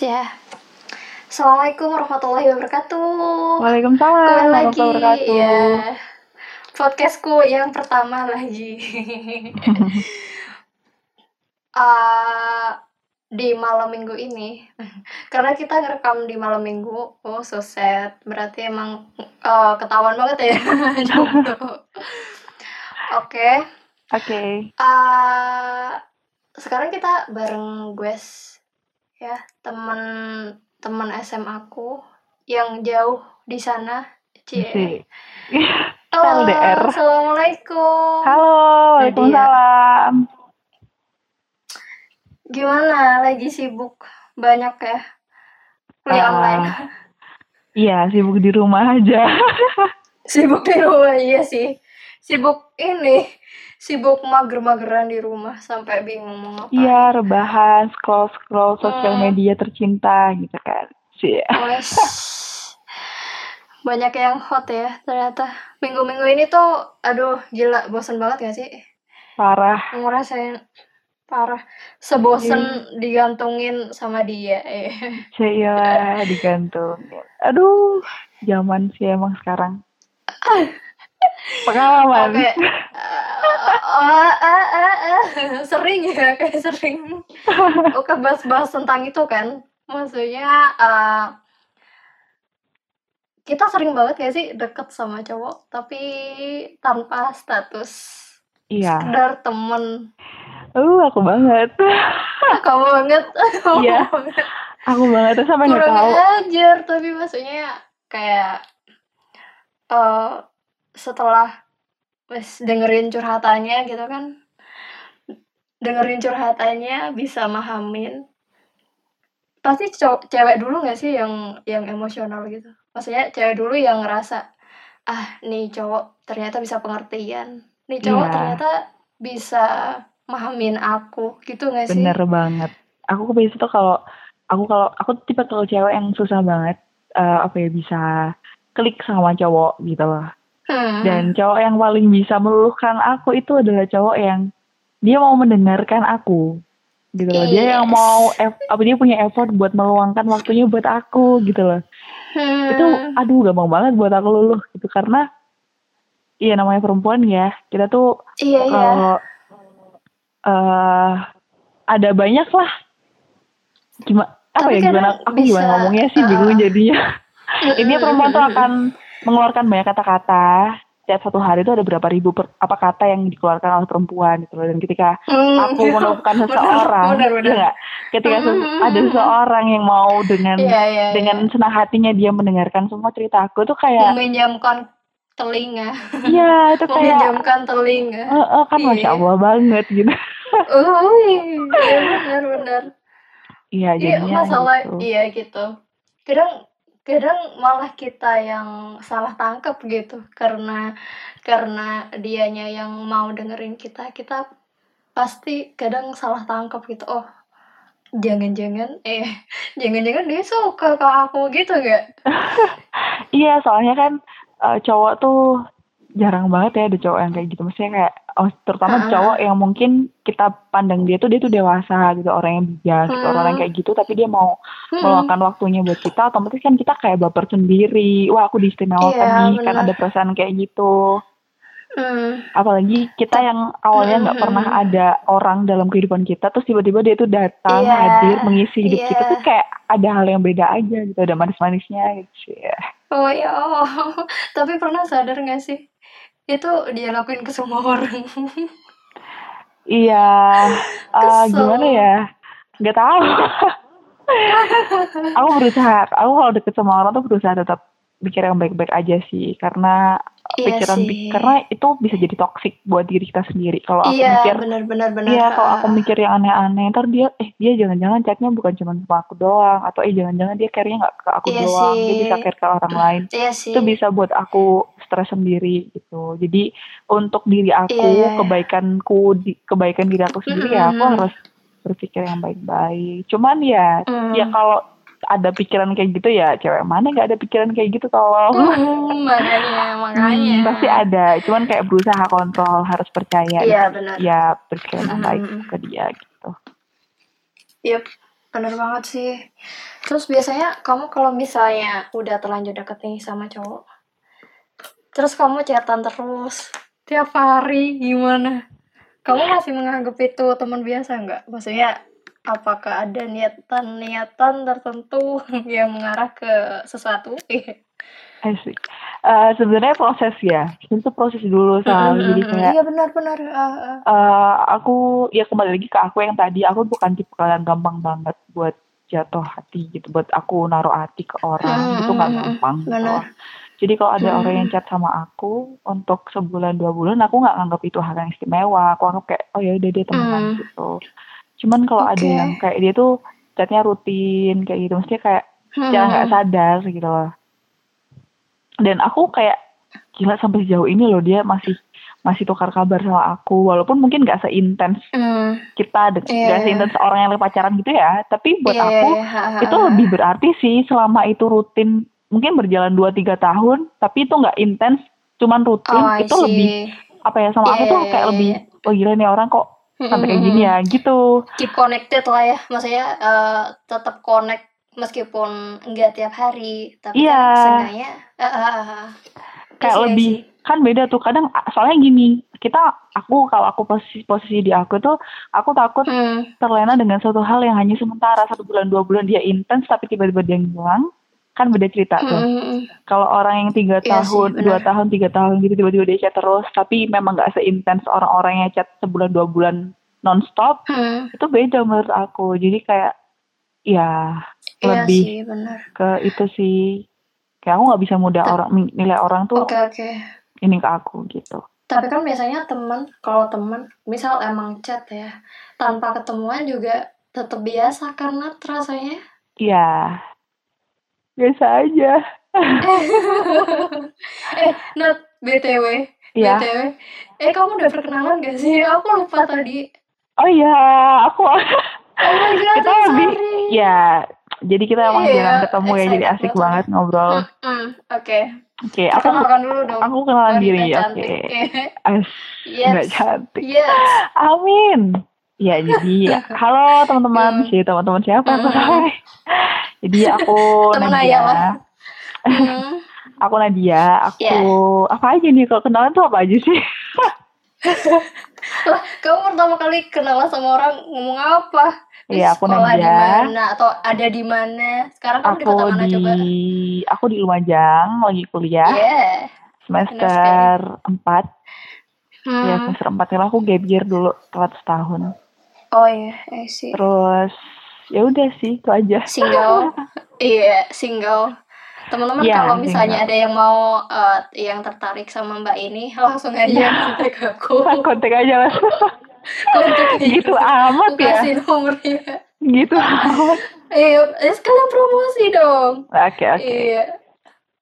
ya. Assalamualaikum warahmatullahi wabarakatuh. Waalaikumsalam Kembali lagi warahmatullahi wabarakatuh. ya. Podcastku yang pertama lagi. Ah, di malam minggu ini karena kita ngerekam di malam minggu oh so sad berarti emang eh, ketahuan banget ya jomblo. oke Oke. Ah, sekarang kita bareng Gues ya teman teman SMA aku yang jauh di sana Cie. Halo, LDR. assalamualaikum. Halo, Jadi Waalaikumsalam. Gimana? Lagi sibuk banyak ya kuliah Ah. online. Iya, sibuk di rumah aja. Sibuk di rumah iya sih. Sibuk ini, sibuk mager-mageran di rumah sampai bingung mau ngapain. Iya, rebahan, scroll-scroll sosial Hmm. media tercinta gitu kan. Si. Wes. Banyak yang hot ya ternyata. Minggu-minggu ini tuh aduh gila bosen banget gak sih? Parah. Ngerasain parah. Sebosen Iya. digantungin sama dia. Eh. Si iya digantung. Aduh, zaman sih emang sekarang. Pengalaman. Oke. Ah, ah, ah, ah. sering ya kayak sering. Oke bahas-bahas tentang itu kan. Maksudnya eh, kita sering banget gak sih deket sama cowok tapi tanpa status Iya. sekedar temen Uh, aku banget. kamu banget kamu Iya. banget. Aku banget sampai nggak kurang tahu. ajar tapi maksudnya kayak eh setelah wes dengerin curhatannya gitu kan dengerin curhatannya bisa mahamin pasti cewek dulu nggak sih yang yang emosional gitu maksudnya cewek dulu yang ngerasa ah nih cowok ternyata bisa pengertian nih cowok Iya. ternyata bisa mahamin aku gitu nggak sih Bener banget. Aku kebiasaan tuh kalau aku kalau aku tipe kalau cewek yang susah banget eh, apa ya bisa klik sama cowok gitu loh. Hmm. Dan cowok yang paling bisa meluluhkan aku itu adalah cowok yang dia mau mendengarkan aku gitu loh. Dia yang Yes. mau apa dia punya effort buat meluangkan waktunya buat aku gitu loh. Hmm. Itu aduh gampang banget buat aku luluh gitu karena iya namanya perempuan ya. Kita tuh iya iya kalau eh ada banyak lah cuma apa Tapi ya gimana aku bisa, gimana ngomongnya sih uh, bingung jadinya ini perempuan tuh akan mengeluarkan banyak kata-kata setiap satu hari itu ada berapa ribu per- apa kata yang dikeluarkan oleh perempuan gitu loh dan ketika Hmm, aku menemukan seseorang benar, benar. iya nggak? ketika ses- Hmm. ada seseorang yang mau dengan Iya, iya, dengan iya. senang hatinya dia mendengarkan semua cerita aku tuh kayak meminjamkan telinga, iya itu kayak meminjamkan telinga. eh, eh, kan masya Iya. allah banget gitu Oh, iya benar-benar. iya Iya jadinya masalah gitu. iya gitu. Kadang kadang malah kita yang salah tangkap gitu karena karena dianya yang mau dengerin kita kita pasti kadang salah tangkap gitu. Oh jangan-jangan eh jangan-jangan dia suka ke aku gitu gak Iya, soalnya kan eh, cowok tuh jarang banget ya ada cowok yang kayak gitu. Maksudnya kayak, oh, terutama Ha-ha. cowok yang mungkin kita pandang dia tuh dia tuh dewasa gitu, orang yang bijak, gitu, Hmm. orang yang kayak gitu. Tapi dia mau Hmm. meluangkan waktunya buat kita, otomatis kan kita kayak baper sendiri. Wah, aku diistimewakan Iya, nih, kan ada perasaan kayak gitu. Hmm. Apalagi kita yang awalnya nggak Hmm. pernah ada orang dalam kehidupan kita, terus tiba-tiba dia tuh datang, Iya, hadir, mengisi hidup iya. kita tuh kayak ada hal yang beda aja gitu, ada manis-manisnya gitu ya. Oh ya Allah. Tapi pernah sadar gak sih? Itu dia lakuin ke semua orang. Iya, Kesel. gimana ya? Gak tahu. aku berusaha, aku kalau deket sama orang tuh berusaha tetap pikir yang baik-baik aja sih, karena Iya pikiran sih. karena itu bisa jadi toksik buat diri kita sendiri. Kalau aku Iya, mikir, benar-benar benar. iya kalau aku mikir yang aneh-aneh, ntar dia, eh dia jangan-jangan chatnya bukan cuma sama aku doang, atau eh jangan-jangan dia care-nya nggak ke aku Iya doang, dia sih. bisa care ke orang lain. Iya sih. Itu bisa buat aku stres sendiri gitu. Jadi untuk diri aku, Iya, iya, kebaikanku, di, kebaikan diri aku sendiri ya aku harus berpikir yang baik-baik. Cuman ya, Hmm. ya kalau ada pikiran kayak gitu ya cewek mana nggak ada pikiran kayak gitu tolong. Hmm, makanya, makanya. Hmm, pasti ada. Cuman kayak berusaha kontrol, harus percaya. Iya, benar. Ya berpikiran yang baik ke dia gitu. Yep. bener banget sih. Terus biasanya kamu kalau misalnya udah terlanjur deket nih sama cowok, terus kamu chatan terus tiap hari gimana? Kamu masih menganggap itu teman biasa nggak? Maksudnya apakah ada niatan-niatan tertentu yang mengarah ke sesuatu? I see. Uh, sebenarnya proses ya, itu proses dulu soal jadi kayak Iya benar-benar. uh, uh. eh, aku ya kembali lagi ke aku yang tadi aku bukan tipe yang gampang banget buat jatuh hati gitu buat aku naruh hati ke orang Mm, itu nggak gampang gitu benar. Jadi kalau ada Mm. orang yang chat sama aku untuk sebulan dua bulan aku nggak anggap itu hal yang istimewa. Aku anggap kayak oh ya udah dia temenan Mm. gitu. Cuman kalau ada Oke. yang kayak dia tuh chatnya rutin kayak gitu, mesti kayak secara nggak Hmm. sadar gitu loh. Dan aku kayak gila sampai sejauh ini loh dia masih masih tukar kabar sama aku walaupun mungkin nggak seintens Hmm. kita de- Iya. nggak seintens orang yang lagi pacaran gitu ya tapi buat Iya, aku iya, itu lebih berarti sih selama itu rutin mungkin berjalan 2-3 tahun tapi itu nggak intens cuman rutin Oh, itu lebih apa ya sama aku Iya, tuh kayak iya, lebih oh gila nih orang kok sampai kayak gini ya gitu keep connected lah ya maksudnya eh, tetap connect meskipun enggak tiap hari tapi Iya. kan seenggaknya eh. I kayak I lebih see. kan beda tuh kadang soalnya gini kita aku kalau aku posisi posisi di aku tuh aku takut Hmm. terlena dengan suatu hal yang hanya sementara satu bulan dua bulan dia intens tapi tiba-tiba dia ngilang kan beda cerita tuh. Hmm, kalau orang yang tiga Iya sih, tahun dua tahun tiga tahun gitu tiba-tiba dia chat terus tapi memang nggak seintens orang-orang yang chat sebulan dua bulan nonstop Hmm. itu beda menurut aku. Jadi kayak ya Iya lebih sih benar. ke itu sih. Kayak aku nggak bisa mudah Ta- orang nilai orang tuh oke oke. ini ke aku gitu. Tapi kan biasanya teman kalau teman misal emang chat ya tanpa ketemuan juga tetap biasa karena rasanya ya biasa aja. Eh not btw ya btw eh kamu udah perkenalan gak sih? Aku lupa tadi. Oh iya aku oh my god kita I'm lebih sorry. ya jadi kita emang Iya, jarang ketemu ya jadi asik banget. banget ngobrol. Hmm, hmm, oke. Oke aku perkenalkan dulu dong. aku kenalan Wanita diri oke. As, yes. nggak cantik. Yes. Amin. Ya jadi halo teman-teman, Hmm. si teman-teman siapa? Hmm. Jadi aku Temen Nadia. Ayah. Hmm. Aku Nadia. Aku Ya. apa aja nih kalau kenalan tuh apa aja sih? lah kamu pertama kali kenalan sama orang ngomong apa Di Iya, aku sekolah di Nadia. mana atau ada di mana sekarang kamu di Aku kota mana di coba aku di Lumajang lagi kuliah yeah semester 4 Ya hmm. semester 4 itu aku gap year dulu telat setahun. oh iya I see Terus ya udah sih itu aja. single iya single teman-teman Iya, kalau misalnya single. ada yang mau eh, yang tertarik sama mbak ini langsung aja Iya. kontak aku Kontak aja lah. kontak gitu amat ya. kasih nomornya Gitu amat. iya eh, sekalian promosi dong Oke oke. iya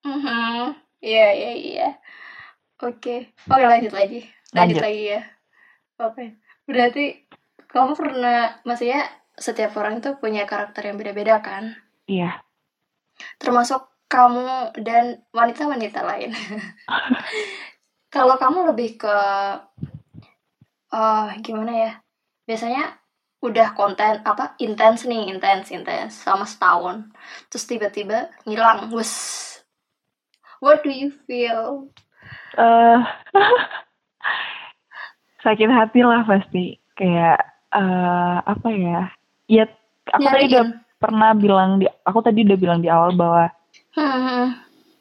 Mhm. iya iya iya oke oke lanjut lagi lanjut, Lanjut. lagi ya oke berarti kamu pernah maksudnya setiap orang itu punya karakter yang beda-beda kan Iya. termasuk kamu dan wanita-wanita lain. Kalau kamu lebih ke eh gimana ya? Biasanya udah konten apa intens nih, intens intens sama setahun. Terus tiba-tiba ngilang. Wes. What do you feel? eh sakit hati lah pasti kayak eh apa ya ya aku tadi udah Nyariin. pernah bilang di aku tadi udah bilang di awal bahwa Hmm,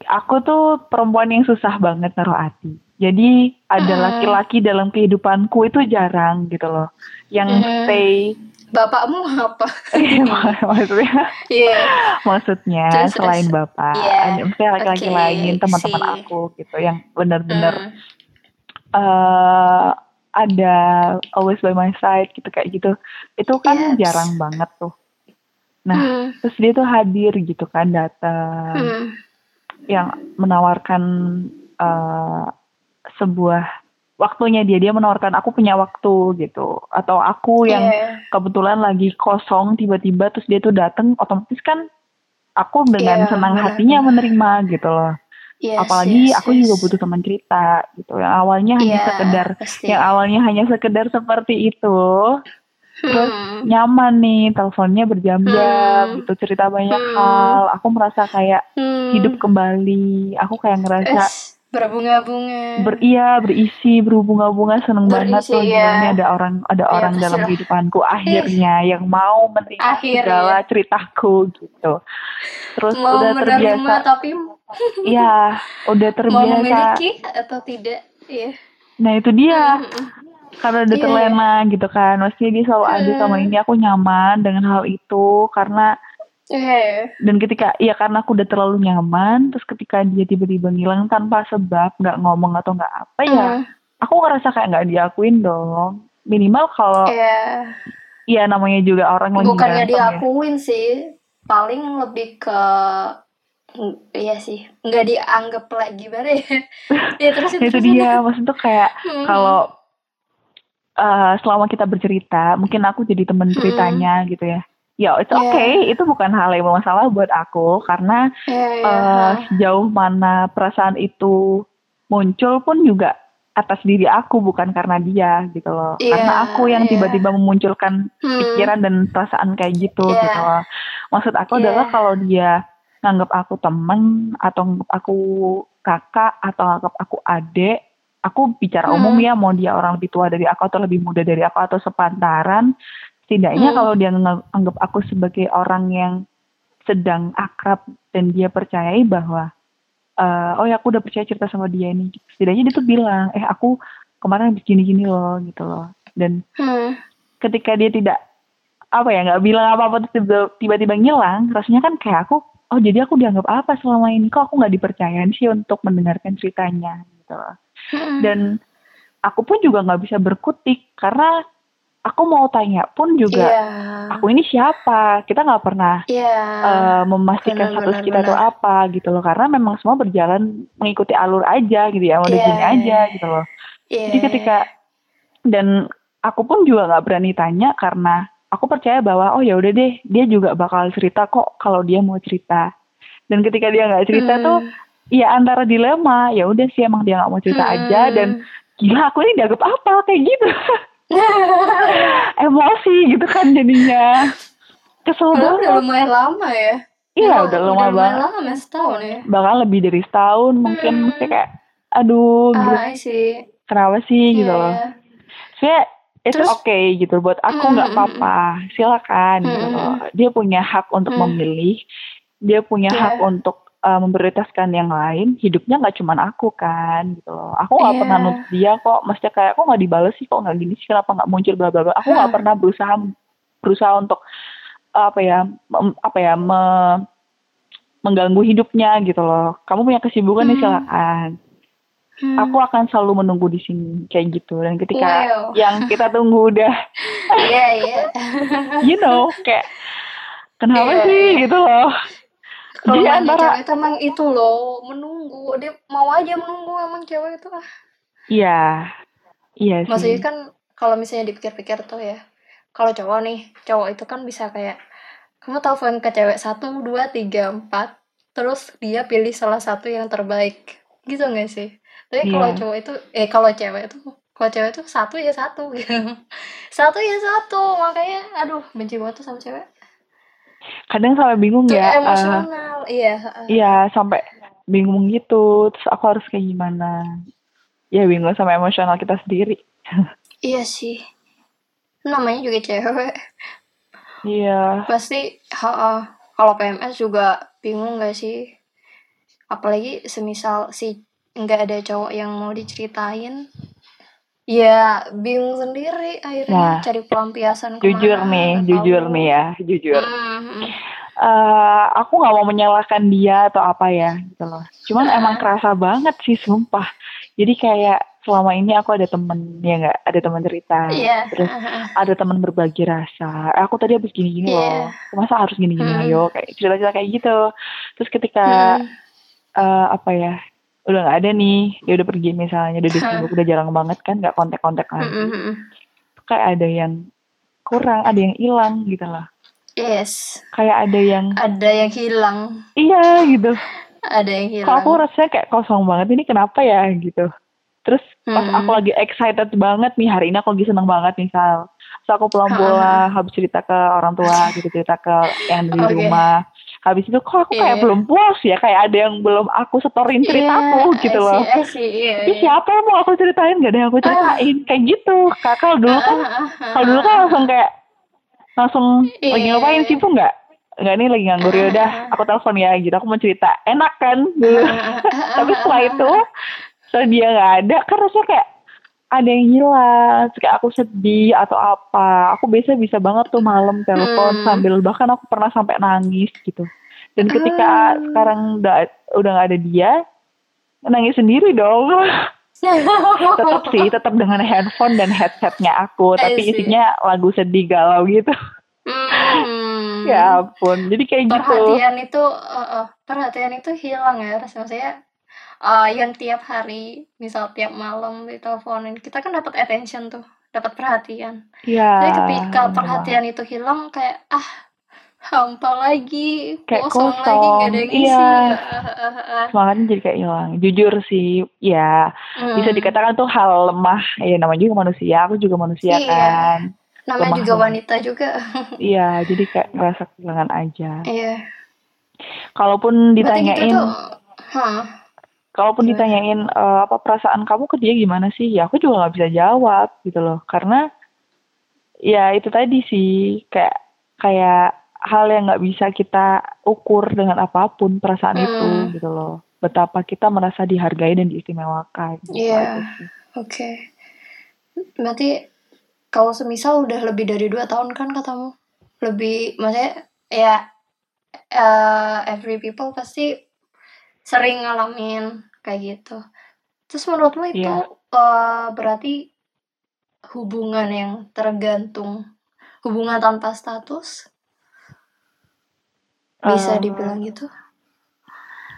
aku tuh perempuan yang susah banget naruh hati jadi ada Hmm. laki-laki dalam kehidupanku itu jarang gitu loh yang Hmm. stay bapakmu apa? maksudnya Iya. maksudnya Terus, selain bapak Iya, ada laki-laki lain teman-teman aku gitu yang benar-benar Hmm. eh ada always by my side gitu kayak gitu itu kan Yes. jarang banget tuh nah Hmm. terus dia tuh hadir gitu kan datang Hmm. yang menawarkan eh sebuah waktunya dia dia menawarkan aku punya waktu gitu atau aku yang Iya. kebetulan lagi kosong tiba-tiba terus dia tuh datang otomatis kan aku dengan Iya, senang benar, hatinya menerima gitu loh Yes, apalagi yes, aku yes. juga butuh teman cerita gitu yang awalnya hanya Iya, sekedar pasti. yang awalnya hanya sekedar seperti itu terus Hmm. nyaman nih teleponnya berjam-jam Hmm. gitu cerita banyak Hmm. hal aku merasa kayak Hmm. hidup kembali aku kayak ngerasa Es, berbunga-bunga. ber iya berisi berhubunga-bunga seneng banget Berisi, loh iya. gimana ada orang ada Iya, orang dalam pastilah. kehidupanku akhirnya yang mau menerima Akhirnya. segala ceritaku gitu terus mau udah terbiasa tapi iya udah mau terbiasa memiliki atau tidak. Iya. nah itu dia karena udah Iya, terlena gitu kan maksudnya dia selalu ada sama ini aku nyaman dengan hal itu karena Iya. dan ketika ya karena aku udah terlalu nyaman terus ketika dia tiba-tiba ngilang tanpa sebab nggak ngomong atau nggak apa ya Hmm. aku ngerasa kayak nggak diakuin dong minimal kalau Iya. ya namanya juga orang lagi Bukannya berantem ya. diakuin sih, paling lebih ke Mm, iya sih, nggak dianggap lagi bare. ya terus itu dia maksud tuh kayak Hmm. kalau eh, selama kita bercerita mungkin aku jadi temen ceritanya gitu ya ya it's Hmm. Iya. okay itu bukan hal yang bermasalah buat aku karena Iya, iya. eh, sejauh mana perasaan itu muncul pun juga atas diri aku bukan karena dia gitu loh Iya, karena aku yang tiba-tiba memunculkan Hmm. pikiran dan perasaan kayak gitu Iya. gitu loh maksud aku Iya. adalah kalau dia nganggap aku temen atau nganggap aku kakak atau nganggap aku adik aku bicara Hmm. umum ya mau dia orang lebih tua dari aku atau lebih muda dari aku atau sepantaran setidaknya Hmm. kalau dia nganggap aku sebagai orang yang sedang akrab dan dia percayai bahwa eh, oh ya aku udah percaya cerita sama dia ini setidaknya dia tuh bilang eh aku kemarin habis gini-gini loh gitu loh dan Hmm. ketika dia tidak apa ya nggak bilang apa-apa tiba-tiba ngilang rasanya kan kayak aku oh jadi aku dianggap apa selama ini kok aku nggak dipercayain sih untuk mendengarkan ceritanya gitu loh Hmm. dan aku pun juga nggak bisa berkutik karena aku mau tanya pun juga Iya. aku ini siapa kita nggak pernah Iya. eh, memastikan Benar, status benar, kita tuh benar. apa gitu loh karena memang semua berjalan mengikuti alur aja gitu ya udah Iya. gini aja gitu loh Iya. jadi ketika dan aku pun juga nggak berani tanya karena aku percaya bahwa oh ya udah deh dia juga bakal cerita kok kalau dia mau cerita dan ketika dia nggak cerita Hmm. tuh ya antara dilema ya udah sih emang dia nggak mau cerita Hmm. aja dan gila aku ini dianggap apa kayak gitu emosi gitu kan jadinya kesel Padahal udah banget lumayan lama ya. iya Emang udah lumayan banget lama setahun ya. bahkan lebih dari setahun mungkin Hmm. mesti kayak aduh gitu Ah, see. kenapa sih gitu loh saya itu oke gitu buat aku Mm, nggak mm, apa-apa silakan gitu. Mm, loh dia punya hak untuk Mm. memilih dia punya Iya. hak untuk uh, memprioritaskan yang lain hidupnya nggak cuman aku kan gitu loh. Aku nggak Iya. pernah nuntut dia kok maksudnya kayak kok nggak dibales sih? Kok nggak gini sih? Kenapa nggak muncul? Bla bla bla. Aku nggak Hah. pernah berusaha berusaha untuk apa ya apa ya me- mengganggu hidupnya gitu loh. Kamu punya kesibukan nih Hmm. silakan Hmm. aku akan selalu menunggu di sini kayak gitu dan ketika Wow. yang kita tunggu udah Iya, iya. you know kayak kenapa Iya, sih iya. gitu loh Kalau manja antara- cewek itu emang itu loh, menunggu. Dia mau aja menunggu emang cewek itu ah. iya iya sih Maksudnya kan kalau misalnya dipikir-pikir tuh ya, kalau cowok nih, cowok itu kan bisa kayak kamu telepon ke cewek satu, dua, tiga, empat, terus dia pilih salah satu yang terbaik, gitu nggak sih? Tapi kalau Iya. cowok itu, eh kalau cewek itu, kalau cewek itu satu ya satu, gitu. satu ya satu, makanya, aduh, benci banget tuh sama cewek. kadang sampai bingung Tuh ya eh, emosional, iya. heeh. iya sampai bingung gitu terus aku harus kayak gimana ya bingung sama emosional kita sendiri Iya sih. Namanya juga cewek. iya Pasti ha, kalau PMS juga bingung gak sih? Apalagi semisal si nggak ada cowok yang mau diceritain. Ya bingung sendiri akhirnya Nah, cari pelampiasan jujur ke mana, nih nggak jujur tahu. nih ya jujur Hmm, eh aku nggak mau menyalahkan dia atau apa ya gitu loh. Cuman Ah. emang kerasa banget sih sumpah. Jadi kayak selama ini aku ada temen ya nggak ada teman cerita. Iya. Terus ada teman berbagi rasa. Eh, aku tadi habis gini-gini Iya. loh. Masa harus gini-gini Hmm. ayo kayak cerita-cerita kayak gitu. Terus ketika Hmm, eh, apa ya udah nggak ada nih dia udah pergi misalnya udah sibuk udah jarang banget kan nggak kontak-kontak lagi hmm, hmm. kayak ada yang kurang ada yang hilang gitu loh Yes. kayak ada yang Ada yang hilang. iya gitu Ada yang hilang. kok aku rasanya kayak kosong banget ini kenapa ya gitu terus pas Hmm. aku lagi excited banget nih hari ini aku lagi seneng banget misal Terus aku pulang-pulang, habis cerita ke orang tua, gitu cerita ke yang di Oke. rumah. Habis itu kok aku kayak Iya. belum puas ya, kayak ada yang belum aku setorin ceritaku Iya, gitu I loh. see, I see, iya, Tapi iya. siapa yang mau aku ceritain? Gak ada yang aku ceritain. Kayak gitu. Kakak dulu kan, Ah, ah, ah, kalau dulu kan langsung kayak, langsung lagi Iya. ngapain sih tuh nggak? Nggak nih lagi nganggur ya udah, aku telepon ya gitu. Aku mau cerita, enak kan. Tapi setelah itu, setelah dia nggak ada, kan rasanya kayak ada yang hilang, kayak aku sedih atau apa. Aku biasa bisa banget tuh malam telepon Hmm. sambil bahkan aku pernah sampai nangis gitu. Dan ketika Ah. sekarang udah udah nggak ada dia, nangis sendiri dong. tetap sih, tetap dengan handphone dan headsetnya aku, tapi isinya lagu sedih galau gitu. Hmm. ya ampun, jadi kayak gitu. perhatian itu eh, eh, perhatian itu hilang ya rasanya saya yang tiap hari misal tiap malam diteleponin kita kan dapat attention tuh dapat perhatian Iya. tapi ketika perhatian itu hilang kayak ah hampa lagi Kayak kosong, lagi kosong, gak ada yang isi iya. Semangatnya jadi kayak hilang. Jujur sih, ya bisa Hmm. dikatakan tuh hal lemah. Ya namanya juga manusia, aku juga manusia Iya. kan. namanya lemah juga banget. wanita juga Iya, jadi kayak ngerasa kehilangan aja. iya Kalaupun berarti ditanyain, gitu tuh. Kalaupun Gimana? ditanyain eh, apa perasaan kamu ke dia gimana sih, ya aku juga nggak bisa jawab gitu loh. Karena ya itu tadi sih kayak kayak hal yang nggak bisa kita ukur dengan apa pun perasaan Hmm. itu gitu loh. Betapa kita merasa dihargai dan diistimewakan. Gitu Iya. aja sih. Oke. Berarti kalau semisal udah lebih dari dua tahun kan katamu? Lebih, maksudnya ya eh, every people pasti sering ngalamin kayak gitu. Terus menurutmu itu Iya. eh, berarti hubungan yang tergantung, hubungan tanpa status, bisa Eh, dibilang gitu?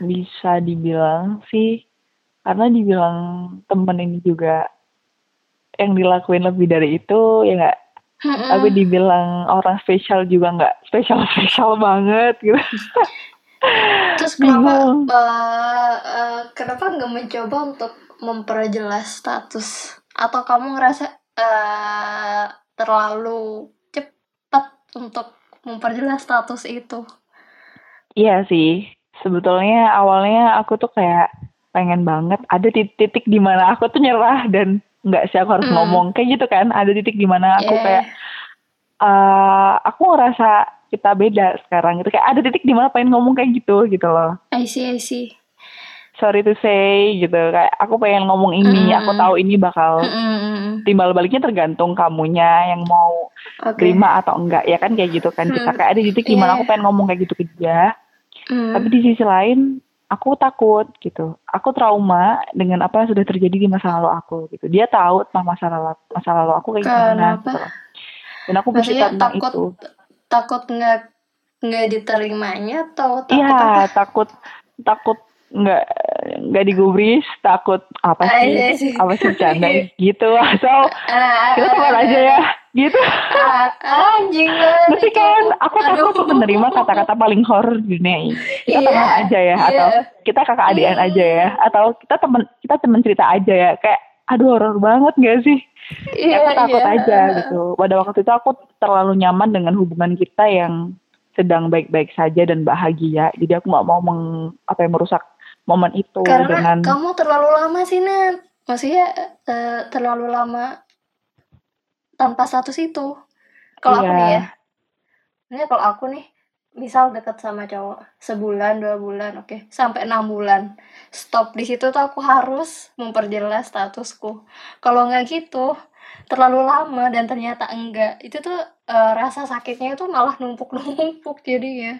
bisa dibilang sih karena dibilang temen ini juga yang dilakuin lebih dari itu ya nggak tapi dibilang orang spesial juga nggak spesial spesial banget gitu Terus kenapa bingung eh, eh, kenapa nggak mencoba untuk memperjelas status? Atau kamu ngerasa eh, terlalu cepat untuk memperjelas status itu? iya sih sebetulnya awalnya aku tuh kayak pengen banget ada titik, titik di mana aku tuh nyerah dan nggak sih aku harus Hmm. ngomong kayak gitu kan ada titik di mana aku Yeah. kayak eh aku ngerasa kita beda sekarang gitu kayak ada titik di mana pengen ngomong kayak gitu gitu loh I see, I see. sorry to say gitu kayak aku pengen ngomong ini Mm. aku tahu ini bakal Mm-mm. timbal baliknya tergantung kamunya yang mau Oke. terima atau enggak ya kan kayak gitu kan kita Hmm. kayak ada titik di mana Iya. aku pengen ngomong kayak gitu ke dia Mm. tapi di sisi lain aku takut gitu aku trauma dengan apa yang sudah terjadi di masa lalu aku gitu dia tahu tentang masa lalu masa lalu aku kayak gimana gitu dan aku bercerita tentang takut itu takut nggak nggak diterimanya atau takut iya apa? takut takut nggak nggak digubris takut apa I sih see, I see. apa sih bercanda gitu atau Ah, kita teman ah, aja ya gitu ah, anjing Berarti kan aku Aduh. takut menerima kata-kata paling horor di dunia ini. Kita Iya, teman aja ya iya. atau kita kakak adian aja ya atau kita teman kita teman cerita aja ya kayak aduh horor banget gak sih? Iya, aku takut iya. aja gitu. Pada waktu itu aku terlalu nyaman dengan hubungan kita yang sedang baik-baik saja dan bahagia. Jadi aku nggak mau meng, apa yang merusak momen itu Karena dengan kamu terlalu lama sih Nat Maksudnya eh, terlalu lama tanpa status itu Kalau aku Iya. nih ya Ini kalau aku nih Misal deket sama cowok Sebulan, dua bulan, oke Sampai enam bulan Stop di situ tuh aku harus memperjelas statusku Kalau nggak gitu terlalu lama dan ternyata enggak itu tuh eh, rasa sakitnya itu malah numpuk-numpuk jadinya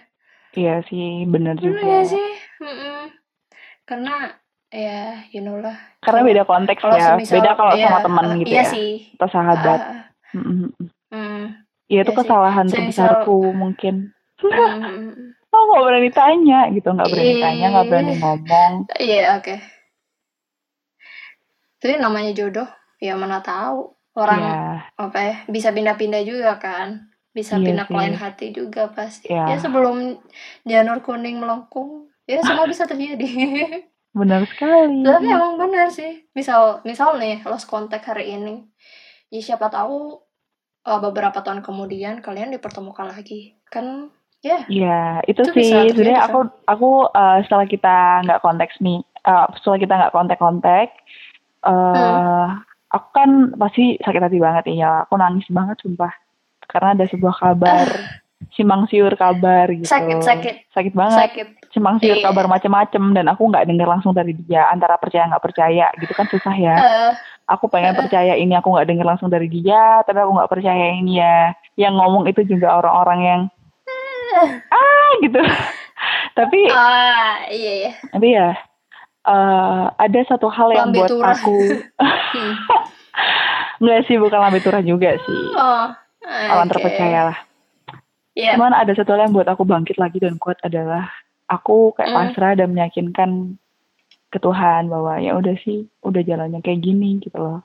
iya sih Bener juga. gak sih? Mm-mm. Karena ya you know lah. Karena beda konteks kalau ya. semisal- beda kalau iya, sama teman gitu iya ya sih. atau sahabat. Ah, Mm, mm, mm. mm, Iya itu Iya sih. kesalahan Semisal- terbesarku mungkin. Mm, Oh nggak berani tanya gitu, nggak berani tanya, nggak berani ngomong. Iya oke. Tapi namanya jodoh, ya mana tahu orang Iya, apa ya bisa pindah-pindah juga kan, bisa Iya pindah ke sih. lain hati juga pasti. Iya. Ya sebelum janur kuning melengkung, ya semua bisa terjadi. benar sekali. Tapi emang benar sih. Misal misal nih lost contact hari ini. Ya siapa tahu uh, beberapa tahun kemudian kalian dipertemukan lagi kan ya yeah. Iya, itu, Itu sih sebenarnya aku aku eh, setelah kita nggak konteks nih, eh, setelah kita nggak kontak-kontak, eh Hmm. aku kan pasti sakit hati banget ya. Aku nangis banget sumpah karena ada sebuah kabar simpang siur kabar gitu. sakit sakit Sakit banget. sakit Simpang siur Iya. kabar macem-macem dan aku nggak dengar langsung dari dia. Antara percaya nggak percaya gitu kan susah ya. Eh, Aku pengen percaya ini aku nggak dengar langsung dari dia, tapi aku nggak percaya ini ya. Yang ngomong itu juga orang-orang yang ah gitu. tapi ah iya iya tapi ya eh, ada satu hal yang Lambe buat turah. aku Hmm. nggak sih bukan lambe turah juga sih. oh Orang oke. terpercaya lah. Iya. Cuman ada satu hal yang buat aku bangkit lagi dan kuat adalah aku kayak Hmm. pasrah dan meyakinkan ke Tuhan bahwa ya udah sih, udah jalannya kayak gini gitu loh.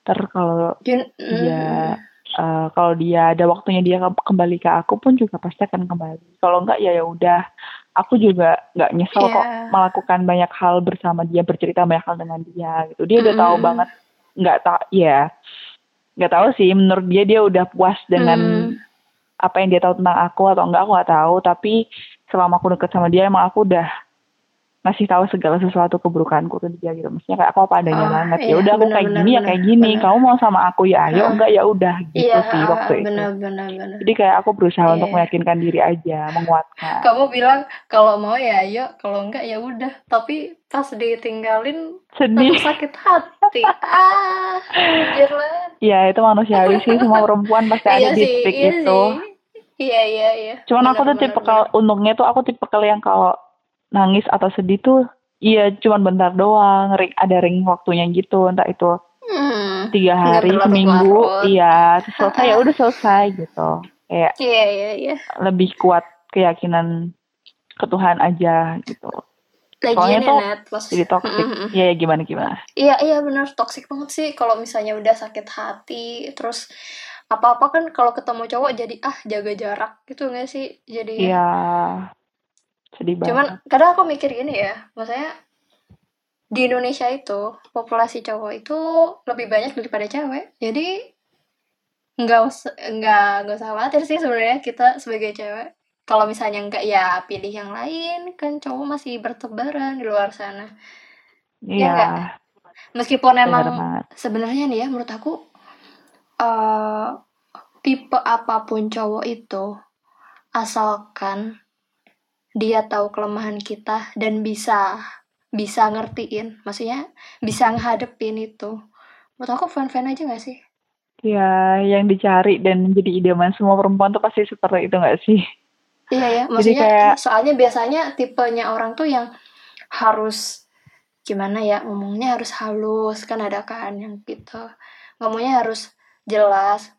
Ter kalau dia eh, kalau dia ada waktunya dia ke- kembali ke aku pun juga pasti akan kembali. Kalau enggak ya ya udah. Aku juga nggak nyesel kok Iya. melakukan banyak hal bersama dia, bercerita banyak hal dengan dia gitu. Dia udah tahu Mm-mm. banget nggak tak ya nggak tahu sih menurut dia dia udah puas dengan Hmm. apa yang dia tahu tentang aku atau enggak aku nggak tahu tapi selama aku deket sama dia emang aku udah ngasih tahu segala sesuatu keburukanku ke dia gitu maksudnya kayak aku apa adanya Oh, banget iya, ya udah aku benar, kayak benar, gini ya benar, kayak gini benar. kamu mau sama aku ya ayo Ah. enggak ya udah gitu Iya, sih waktu itu benar benar benar. jadi kayak aku berusaha Iya. untuk meyakinkan diri aja menguatkan Kamu bilang kalau mau ya ayo, kalau enggak ya udah. Tapi pas ditinggalin sedih sakit hati. ah, lah. ya itu manusiawi sih semua perempuan pasti ada Iya di sih, titik iya itu sih. Iya iya iya. Cuman aku tuh tipe untungnya tuh aku tipe yang kalau nangis atau sedih tuh iya cuman bentar doang, ring, ada ring waktunya gitu, entah itu Hmm. tiga hari, seminggu, iya selesai ya udah selesai gitu. Kayak Iya iya iya. lebih kuat keyakinan ke Tuhan aja gitu. Lagian Soalnya ya tuh. Jadi toxic. Mm-mm. Iya ya gimana gimana. Iya iya benar toxic banget sih kalau misalnya udah sakit hati terus apa-apa kan kalau ketemu cowok jadi ah jaga jarak gitu nggak sih jadi Iya. Sedih banget. cuman kadang aku mikir gini ya maksudnya di Indonesia itu populasi cowok itu lebih banyak daripada cewek jadi nggak nggak nggak usah khawatir sih sebenarnya kita sebagai cewek kalau misalnya nggak ya pilih yang lain kan cowok masih bertebaran di luar sana Iya. nggak? meskipun emang sebenarnya nih ya menurut aku eh tipe apa pun cowok itu asalkan dia tahu kelemahan kita dan bisa bisa ngertiin maksudnya bisa ngadepin itu. Menurut aku fan-fan aja gak sih? Iya, yang dicari dan menjadi idaman semua perempuan tuh pasti seperti itu gak sih? iya ya Jadi maksudnya kayak soalnya biasanya tipenya orang tuh yang harus gimana ya ngomongnya harus halus kan ada kan yang gitu. Ngomongnya harus jelas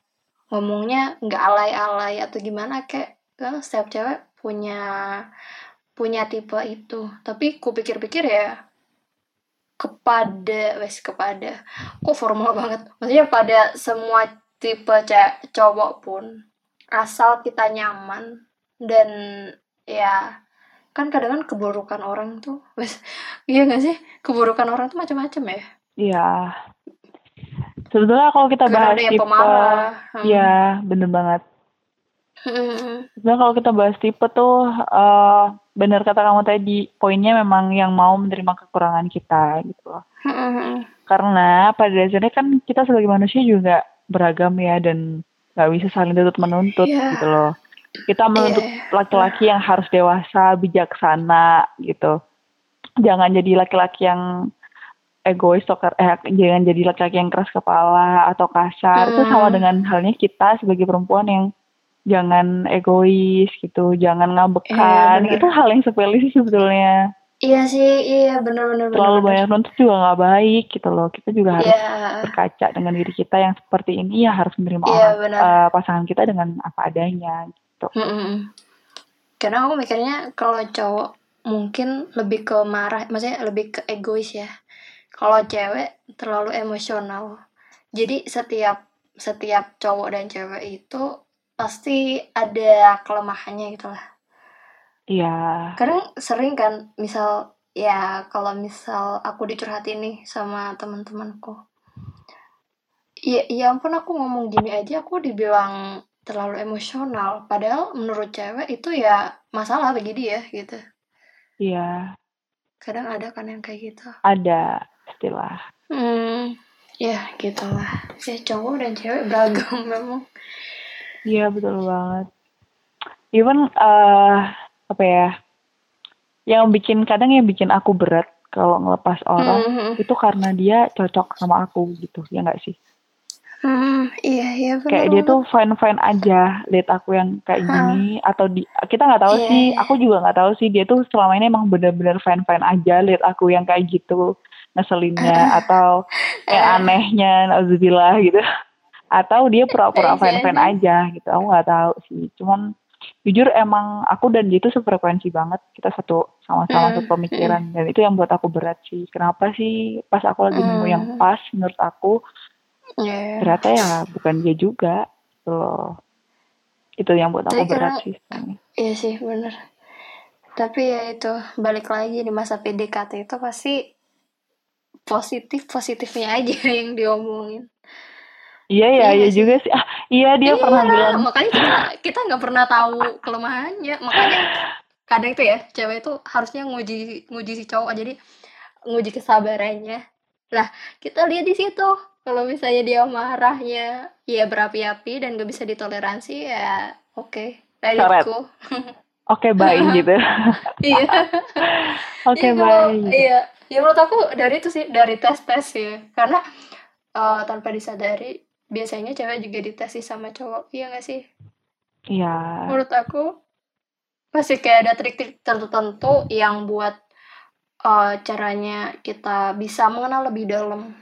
ngomongnya nggak alay-alay atau gimana kayak kan setiap cewek punya punya tipe itu tapi ku pikir-pikir ya kepada wes kepada kok formal banget maksudnya pada semua tipe cowok pun asal kita nyaman dan ya kan kadang kan keburukan orang tuh wes iya gak sih keburukan orang tuh macam-macam ya Iya. Sebetulnya kalau kita kadang bahas tipe, pemarah hmm. iya bener banget. Hmm. Sebenarnya kalau kita bahas tipe tuh, eh bener kata kamu tadi, poinnya memang yang mau menerima kekurangan kita gitu loh. Hmm. Karena pada dasarnya kan kita sebagai manusia juga beragam ya dan nggak bisa saling tuntut menuntut Iya. gitu loh. Kita menuntut Iya. laki-laki yang harus dewasa, bijaksana gitu. Jangan jadi laki-laki yang egois atau eh, jangan jadi laki-laki yang keras kepala atau kasar. Itu Hmm. sama dengan halnya kita sebagai perempuan yang jangan egois gitu, jangan ngabekan. Iya, itu hal yang sepele sih sebetulnya. iya sih iya bener-bener Terlalu banyak nuntut juga nggak baik gitu loh. Kita juga harus Iya, berkaca dengan diri kita yang seperti ini ya harus menerima Iya, orang eh, pasangan kita dengan apa adanya gitu. Mm-mm. Karena aku mikirnya kalau cowok mungkin lebih ke marah, maksudnya lebih ke egois ya. Kalau cewek terlalu emosional. Jadi setiap setiap cowok dan cewek itu pasti ada kelemahannya gitu lah. Iya. Kadang sering kan, misal ya kalau misal aku dicurhatin nih sama teman-temanku. Iya, ya ampun aku ngomong gini aja aku dibilang terlalu emosional. Padahal menurut cewek itu ya masalah bagi dia gitu. Iya, Kadang ada kan yang kayak gitu. ada istilah. Hmm, ya gitulah. Ya cowok dan cewek beragam memang. Iya, betul banget. Even eh apa ya? Yang bikin kadang yang bikin aku berat kalau ngelepas orang Hmm, itu karena dia cocok sama aku gitu, ya nggak sih? hmm, iya iya benar. kayak dia tuh fine fine aja lihat aku yang kayak gini atau di kita nggak tahu Iya, sih iya. aku juga nggak tahu sih dia tuh selama ini emang bener-bener fine fine aja lihat aku yang kayak gitu ngeselinnya atau kayak Eh. anehnya nauzubillah gitu atau dia pura-pura Aja fine fine aja gitu aku nggak tahu sih cuman jujur emang aku dan dia tuh sefrekuensi banget kita satu sama-sama Hmm, satu pemikiran dan itu yang buat aku berat sih kenapa sih pas aku lagi nemu yang Hmm. pas menurut aku Iya. ternyata ya bukan dia juga gitu loh itu yang buat aku Tapi berat karena sih. Iya sih bener. Tapi ya itu balik lagi di masa PDKT itu pasti positif positifnya aja yang diomongin. Iya ya Iya sih? juga sih ah iya dia pernah Iya, bilang makanya kita kita nggak pernah tahu kelemahannya. Makanya kadang itu ya cewek itu harusnya nguji nguji si cowok jadi nguji kesabarannya. Lah kita lihat di situ kalau misalnya dia marahnya ya berapi-api dan gak bisa ditoleransi ya oke go. oke baik gitu Iya. oke baik gitu. Iya, ya menurut aku dari itu sih dari tes tes ya, karena eh, tanpa disadari biasanya cewek juga dites sih sama cowok, iya gak sih? iya Menurut aku masih kayak ada trik-trik tertentu yang buat eh, caranya kita bisa mengenal lebih dalam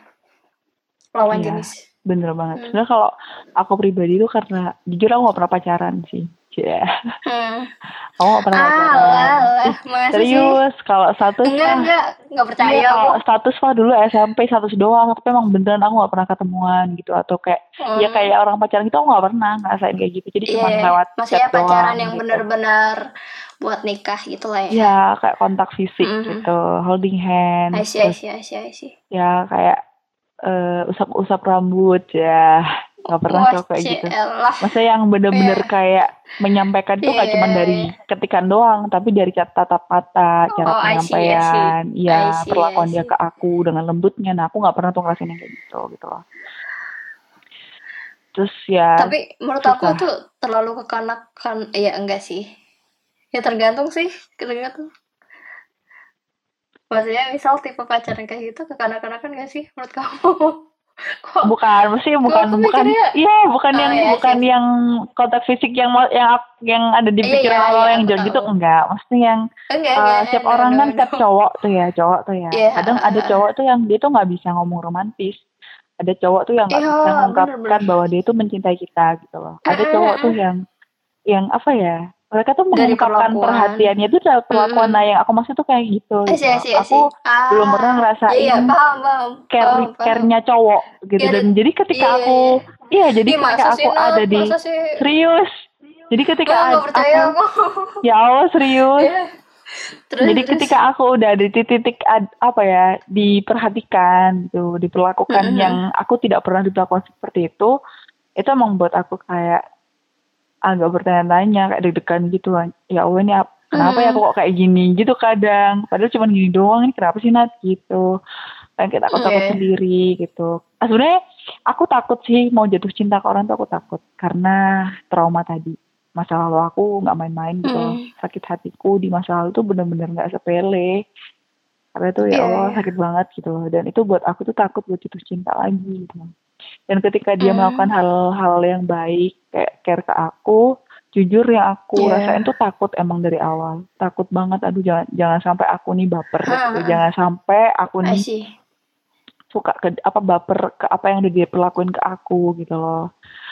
lawan Iya. jenis. bener banget Hmm. sebenarnya kalau aku pribadi tuh karena jujur aku gak pernah pacaran sih ya Hmm. gak pernah pacaran alah, Ih, masa sih? serius kalau status Enggak, enggak, enggak percaya Iya, kalau status mah dulu SMP status doang, tapi emang beneran aku gak pernah ketemuan gitu atau kayak ya Hmm. kayak orang pacaran gitu aku gak pernah ngerasain kayak gitu. Jadi cuma Iya, lewat maksudnya chat doang pacaran yang gitu. benar-benar buat nikah gitu lah ya. Ya kayak kontak fisik Mhm. gitu, holding hands, I see, I terus see, I see, I see. ya kayak eh, usap-usap rambut ya, nggak pernah cowok kayak gitu. Masa yang bener-bener Iya. kayak menyampaikan tuh gak Iya, cuma iya, dari iya. ketikan doang, tapi dari tatap mata, cara Oh, penyampaian, ya I see, perlakuan dia ke aku dengan lembutnya. Nah aku nggak pernah tuh ngerasain yang kayak gitu gitu loh. Terus ya, Tapi menurut aku susah. tuh terlalu kekanakan, ya enggak sih. Ya tergantung sih, tergantung. Maksudnya misal tipe pacaran kayak gitu kekanak-kanakan gak sih menurut kamu? Kok bukan, mesti bukan, bukan, iya bukan Oh, yang iya, bukan sih. yang kontak fisik yang mau- yang yang ada di Iya, pikiran iya, iya, yang jauh gitu enggak. Mesti yang enggak, eh, enggak. orang no, kan setiap cowok tuh ya, cowok tuh ya. Iya, Kadang ada cowok tuh yang dia tuh nggak bisa ngomong romantis. Ada cowok tuh yang nggak Iya, bisa mengungkapkan bahwa dia tuh mencintai kita gitu loh. Ada cowok tuh yang yang apa ya? Mereka tuh Dari mengungkapkan perlakuan. perhatiannya itu dari perlakuan. Mm, mm. Nah, yang aku maksud tuh kayak gitu. Gitu Aku. Ah, belum pernah ngerasain Iya, iya, paham, paham. care Paham, paham. care-nya cowok gitu Iya, dan jadi ketika iya, aku iya jadi Ih, ketika aku sih, ada di sih? serius jadi ketika ad- gak percaya aku aku. ya Allah serius Iya. Terus, jadi terus. ketika aku udah di titik ad- apa ya diperhatikan gitu diperlakukan Mm-mm. yang aku tidak pernah diperlakukan seperti itu itu emang buat aku kayak agak bertanya-tanya kayak deg-degan gitu ya Allah ini ap- kenapa ya aku kok kayak gini? Gitu kadang. Padahal cuma gini doang ini kenapa sih Nat? Gitu. Kan kita aku takut Iya. sendiri gitu. Ah, sebenarnya aku takut sih mau jatuh cinta ke orang tuh aku takut karena trauma tadi. Masa lalu aku nggak main-main gitu loh. Mm. sakit hatiku di masa lalu tuh bener-bener nggak sepele. Karena tuh ya Iya, Allah iya. sakit banget gitu loh. Dan itu buat aku tuh takut buat jatuh cinta lagi gitu dan ketika dia Mm. melakukan hal-hal yang baik kayak care ke aku jujur yang aku Iya. rasain tuh takut emang dari awal takut banget aduh jangan jangan sampai aku nih baper gitu. Ha, ha. jangan sampai aku nih suka ke apa baper ke apa yang udah dia perlakuin ke aku gitu loh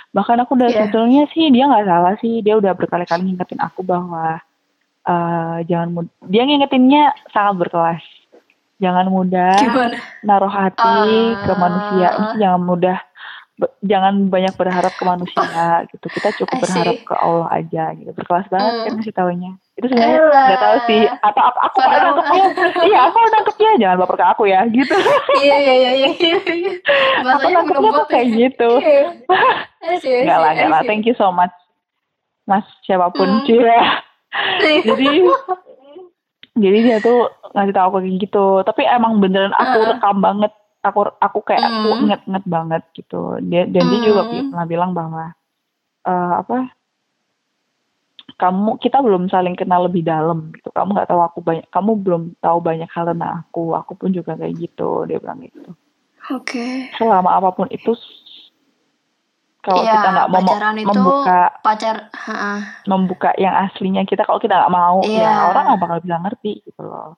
bahkan aku udah Iya. sebetulnya sih dia nggak salah sih dia udah berkali-kali ngingetin aku bahwa eh jangan mud- dia ngingetinnya sangat berkelas jangan mudah Gimana? naruh hati ke Ah. manusia Maksudnya jangan mudah jangan banyak berharap ke manusia gitu. Kita cukup berharap ke Allah aja gitu. Berkelas banget Hmm. kan ngasih taunya. Itu sebenarnya nggak tahu sih. Atau aku aku Padahal- nangkepnya iya aku nangkepnya. Jangan baper ke aku ya gitu. Iya iya iya iya iya. Aku nangkepnya tuh kayak gitu. Iya. Nggak lah nggak lah. thank you so much mas siapa pun Hmm. cia jadi jadi dia tuh ngasih tahu aku kayak gitu. Tapi emang beneran aku rekam banget aku aku kayak aku Hmm. inget inget banget gitu dia dan dia juga Hmm. pernah bilang bahwa eh, apa kamu kita belum saling kenal lebih dalam gitu kamu nggak tahu aku banyak kamu belum tahu banyak hal tentang aku aku pun juga kayak gitu dia bilang gitu Oke. selama apa pun itu kalau Iya, kita nggak mau itu membuka pacar, ha, membuka yang aslinya kita kalau kita nggak mau Iya. ya orang nggak bakal bisa ngerti gitu loh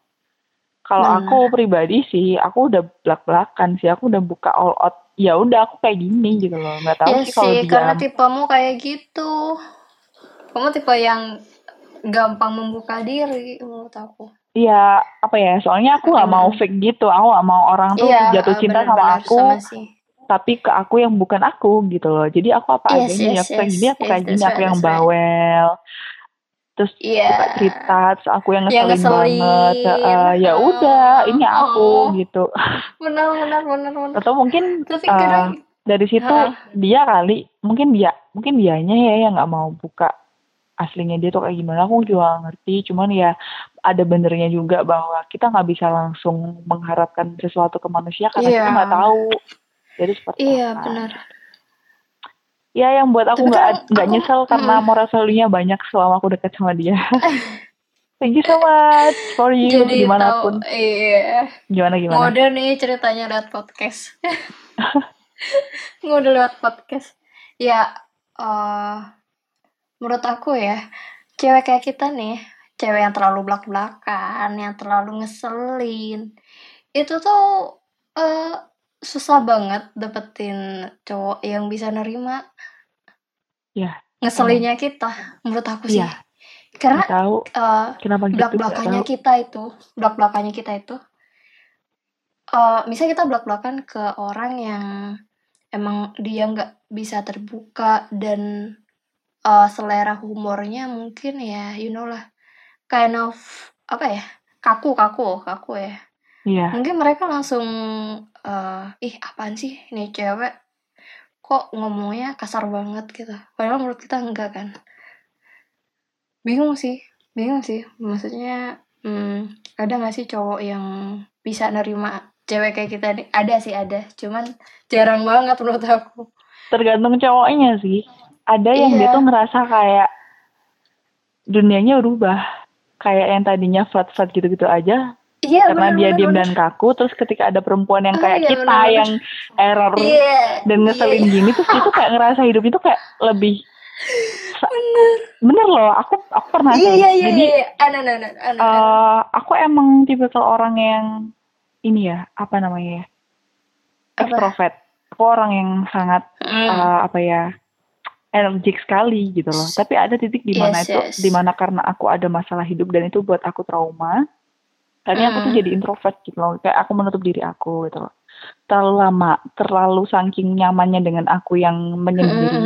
kalau Benar. aku pribadi sih aku udah belak belakan sih aku udah buka all out ya udah aku kayak gini gitu loh nggak tahu ya sih kalau sih, karena tipemu kayak gitu. Kamu tipe yang gampang membuka diri menurut aku. Iya, apa ya? Soalnya aku nggak mau fake gitu. Aku nggak mau orang tuh Iya, jatuh eh, cinta sama benar-benar aku, sama sih. tapi ke aku yang bukan aku gitu loh. Jadi aku apa Yes, adanya, yes, aku kayak yes, gini, aku yes, kayak gini, that's aku yang that's right. Terus Iya. suka cerita, terus aku yang Yang ngeselin banget. ngeselin. Eh, ya udah, ini aku Oh. gitu. Benar, benar, benar, benar. Atau mungkin eh, kadang, dari situ Heeh. dia kali, mungkin dia, mungkin dianya ya yang nggak mau buka aslinya dia tuh kayak gimana aku juga ngerti cuman ya ada benernya juga bahwa kita nggak bisa langsung mengharapkan sesuatu ke manusia karena Iya. kita nggak tahu jadi seperti iya apa. benar. Ya yang buat aku nggak nggak aku- nyesel karena mm. moral value-nya banyak selama aku dekat sama dia thank you so much for you Jadi di mana pun tahu, iya. gimana gimana Ngode nih ceritanya lewat podcast. Ngode lewat podcast. Ya, eh menurut aku ya, cewek kayak kita nih, cewek yang terlalu belak-belakan, yang terlalu ngeselin, itu tuh eh susah banget dapetin cowok yang bisa nerima ya ngeselinnya kita, menurut aku sih. Iya. Karena nggak tahu eh kenapa gitu nggak belak-belakannya tahu kita itu belak belakannya kita itu eh misalnya kita belak belakan ke orang yang emang dia nggak bisa terbuka dan eh, selera humornya mungkin ya you know lah kind of apa ya kaku kaku kaku ya iya. Mungkin mereka langsung eh ih apaan sih ini cewek? Kok ngomongnya kasar banget gitu. Padahal menurut kita enggak kan. Bingung sih bingung sih. Maksudnya hmm, ada nggak sih cowok yang bisa nerima cewek kayak kita nih? Ada sih ada. Cuman jarang banget menurut aku. Tergantung cowoknya sih. Ada yang dia Iya. tuh ngerasa kayak dunianya berubah kayak yang tadinya flat flat gitu gitu aja iya karena bener, dia bener, diem bener. dan kaku terus ketika ada perempuan yang Ah, kayak iya, kita bener, bener. yang error iya dan ngeselin iya, gini terus itu kayak ngerasa hidup itu kayak lebih bener bener loh aku aku pernah iya sih iya jadi iya ana ana ana, ana. eh, aku emang tipikal orang yang ini ya apa namanya ya Apa? ekstrovert aku orang yang sangat Hmm. eh, apa ya energik sekali gitu loh. Tapi ada titik di mana Yes, itu yes. di mana karena aku ada masalah hidup dan itu buat aku trauma. Akhirnya aku tuh jadi introvert gitu loh. Kayak aku menutup diri aku gitu loh. Terlalu lama, terlalu saking nyamannya dengan aku yang menyendiri.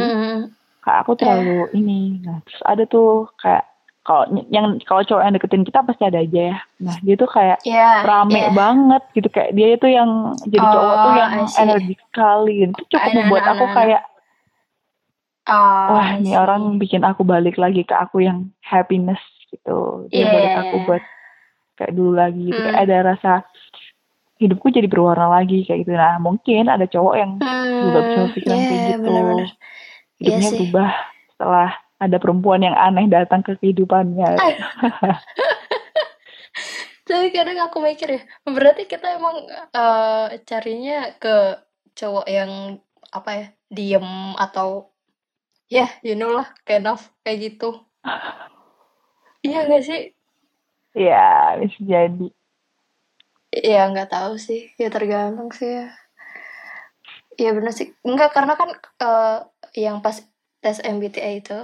Kayak aku terlalu ini. Nah, terus ada tuh kayak kalau yang kalau cowok yang deketin kita pasti ada aja ya. Nah, dia tuh kayak Iya, rame iya. banget gitu kayak dia itu yang jadi cowok tuh Oh, yang I see. energik sekali. Itu cukup Ana, membuat aku kayak Oh, wah ini orang bikin aku balik lagi ke aku yang happiness gitu dia Iya, balik iya, aku iya. buat kayak dulu lagi gitu. Hmm. kayak ada rasa hidupku jadi berwarna lagi kayak gitu nah mungkin ada cowok yang juga bisa Hmm, berpikiran kayak gitu benar-benar. Iya hidupnya sih. berubah setelah ada perempuan yang aneh datang ke kehidupannya. Tapi kadang aku mikir ya, berarti kita emang eh, carinya ke cowok yang apa ya, diem atau ya, you know lah, kind of kayak gitu. Iya gak sih? Ya bisa jadi Ya nggak tahu sih, ya tergantung sih ya. Iya bener sih, enggak karena kan eh, yang pas tes MBTI itu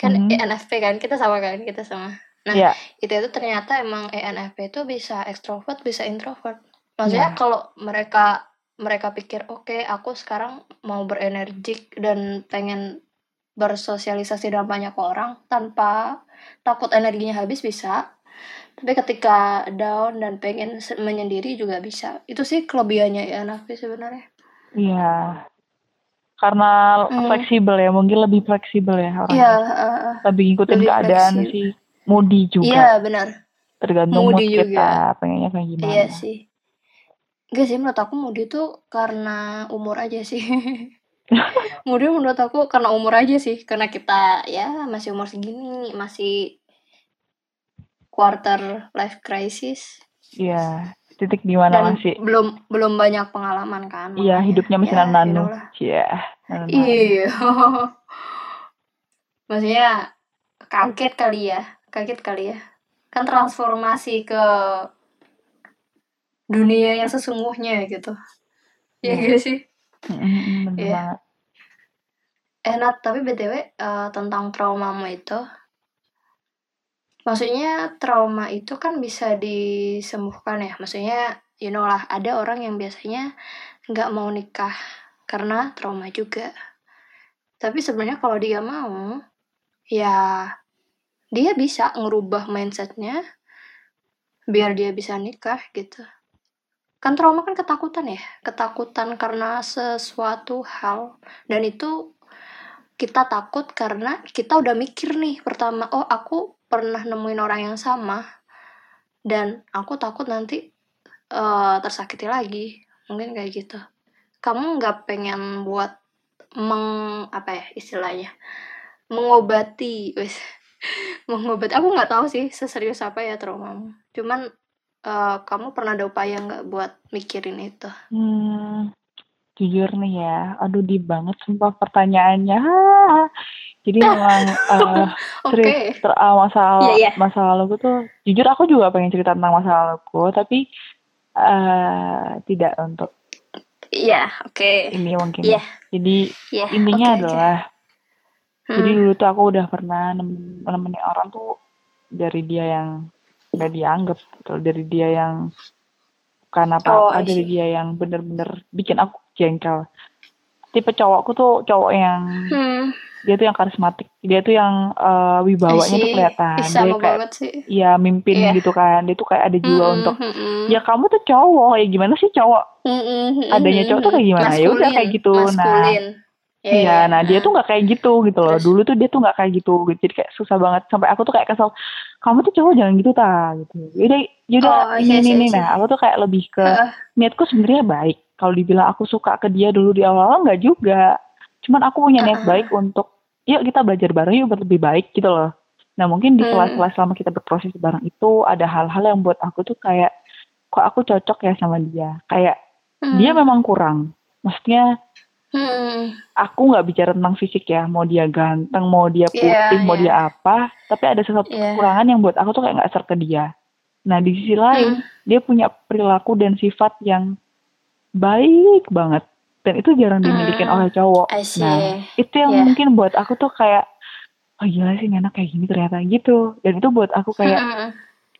kan Mhm. ENFP kan, kita sama kan, kita sama. Nah, ya itu itu ternyata emang ENFP itu bisa ekstrovert bisa introvert maksudnya Iya. kalau mereka mereka pikir oke aku sekarang mau berenergik dan pengen bersosialisasi dengan banyak orang tanpa takut energinya habis bisa. Tapi ketika down dan pengen menyendiri juga bisa. Itu sih kelebihannya ya Nafi sebenarnya. Iya. Karena hmm. fleksibel ya mungkin lebih fleksibel ya orang iya uh, lebih ngikutin lebih keadaan fleksibel. sih. Moody juga. Iya benar. Tergantung mood juga. kita pengennya kayak gimana. Iya sih. Gak sih menurut aku moody tuh karena umur aja sih moody menurut aku karena umur aja sih karena kita ya masih umur segini masih quarter life crisis. Iya titik di mana masih? belum belum banyak pengalaman kan iya hidupnya masih ya, nanu iya iya. Maksudnya kaget kali ya kaget kali ya. Kan transformasi ke dunia yang sesungguhnya gitu. Ya gitu sih mm, ya. enak tapi btw uh, eh, tentang traumamu itu. Maksudnya trauma itu kan bisa disembuhkan ya. Maksudnya you know lah ada orang yang biasanya nggak mau nikah karena trauma juga. Tapi sebenarnya kalau dia mau ya dia bisa ngerubah mindsetnya biar dia bisa nikah gitu kan trauma kan ketakutan ya. Ketakutan karena sesuatu hal. Dan itu kita takut karena kita udah mikir nih pertama oh aku pernah nemuin orang yang sama. Dan aku takut nanti uh, tersakiti lagi. Mungkin kayak gitu. Kamu nggak pengen buat meng apa ya istilahnya mengobati wes mengobati. Aku nggak tahu sih seserius apa ya trauma cuman uh, kamu pernah ada upaya nggak buat mikirin itu? Hmm, jujur nih ya, aduh di banget sumpah pertanyaannya. Jadi memang uh, okay. uh, masa yeah, yeah. masa lalu tuh, jujur aku juga pengen cerita tentang masa laluku, tapi uh, tidak untuk Iya, yeah, oke. Okay. Ini mungkin. Yeah. Jadi yeah, intinya okay, adalah, okay. jadi hmm. dulu tuh aku udah pernah nemenin orang tuh dari dia yang nggak dianggap gitu dari dia yang karena apa oh, dari dia yang bener-bener bikin aku jengkel. Tipe cowokku tuh cowok yang hmm. dia tuh yang karismatik dia tuh yang uh, wibawanya tuh kelihatan. Bisa dia kayak ya mimpin yeah. gitu kan. Dia tuh kayak ada jiwa mm, untuk mm, ya kamu tuh cowok ya gimana sih cowok? Mm, mm, adanya cowok tuh kayak gimana? Ya udah kayak gitu. Nah, Maskulin. nah Iya, yeah. nah dia tuh nggak kayak gitu gitu loh. Terus. Dulu tuh dia tuh nggak kayak gitu, jadi kayak susah banget. Sampai aku tuh kayak kesel, kamu tuh cowok jangan gitu ta, gitu. Yaudah, yaudah oh, ini ini ini. Nah, aku tuh kayak lebih ke uh. niatku sebenarnya baik. Kalau dibilang aku suka ke dia dulu di awal-awal nggak juga. Cuman aku punya niat uh. baik untuk, yuk kita belajar bareng yuk lebih baik gitu loh. Nah mungkin di sela-sela hmm. selama kita berproses bareng itu ada hal-hal yang buat aku tuh kayak, kok aku cocok ya sama dia. Kayak hmm. dia memang kurang. Maksudnya Hmm. Aku nggak bicara tentang fisik ya, mau dia ganteng, mau dia iya, putih, yeah, mau yeah. dia apa, tapi ada sesuatu yeah. kekurangan yang buat aku tuh kayak nggak ser ke dia. Nah di sisi lain, hmm. dia punya perilaku dan sifat yang baik banget, dan itu jarang dimiliki hmm. oleh cowok. Nah itu yang yeah. mungkin buat aku tuh kayak, oh gila sih anak kayak gini ternyata gitu, dan itu buat aku kayak. Hmm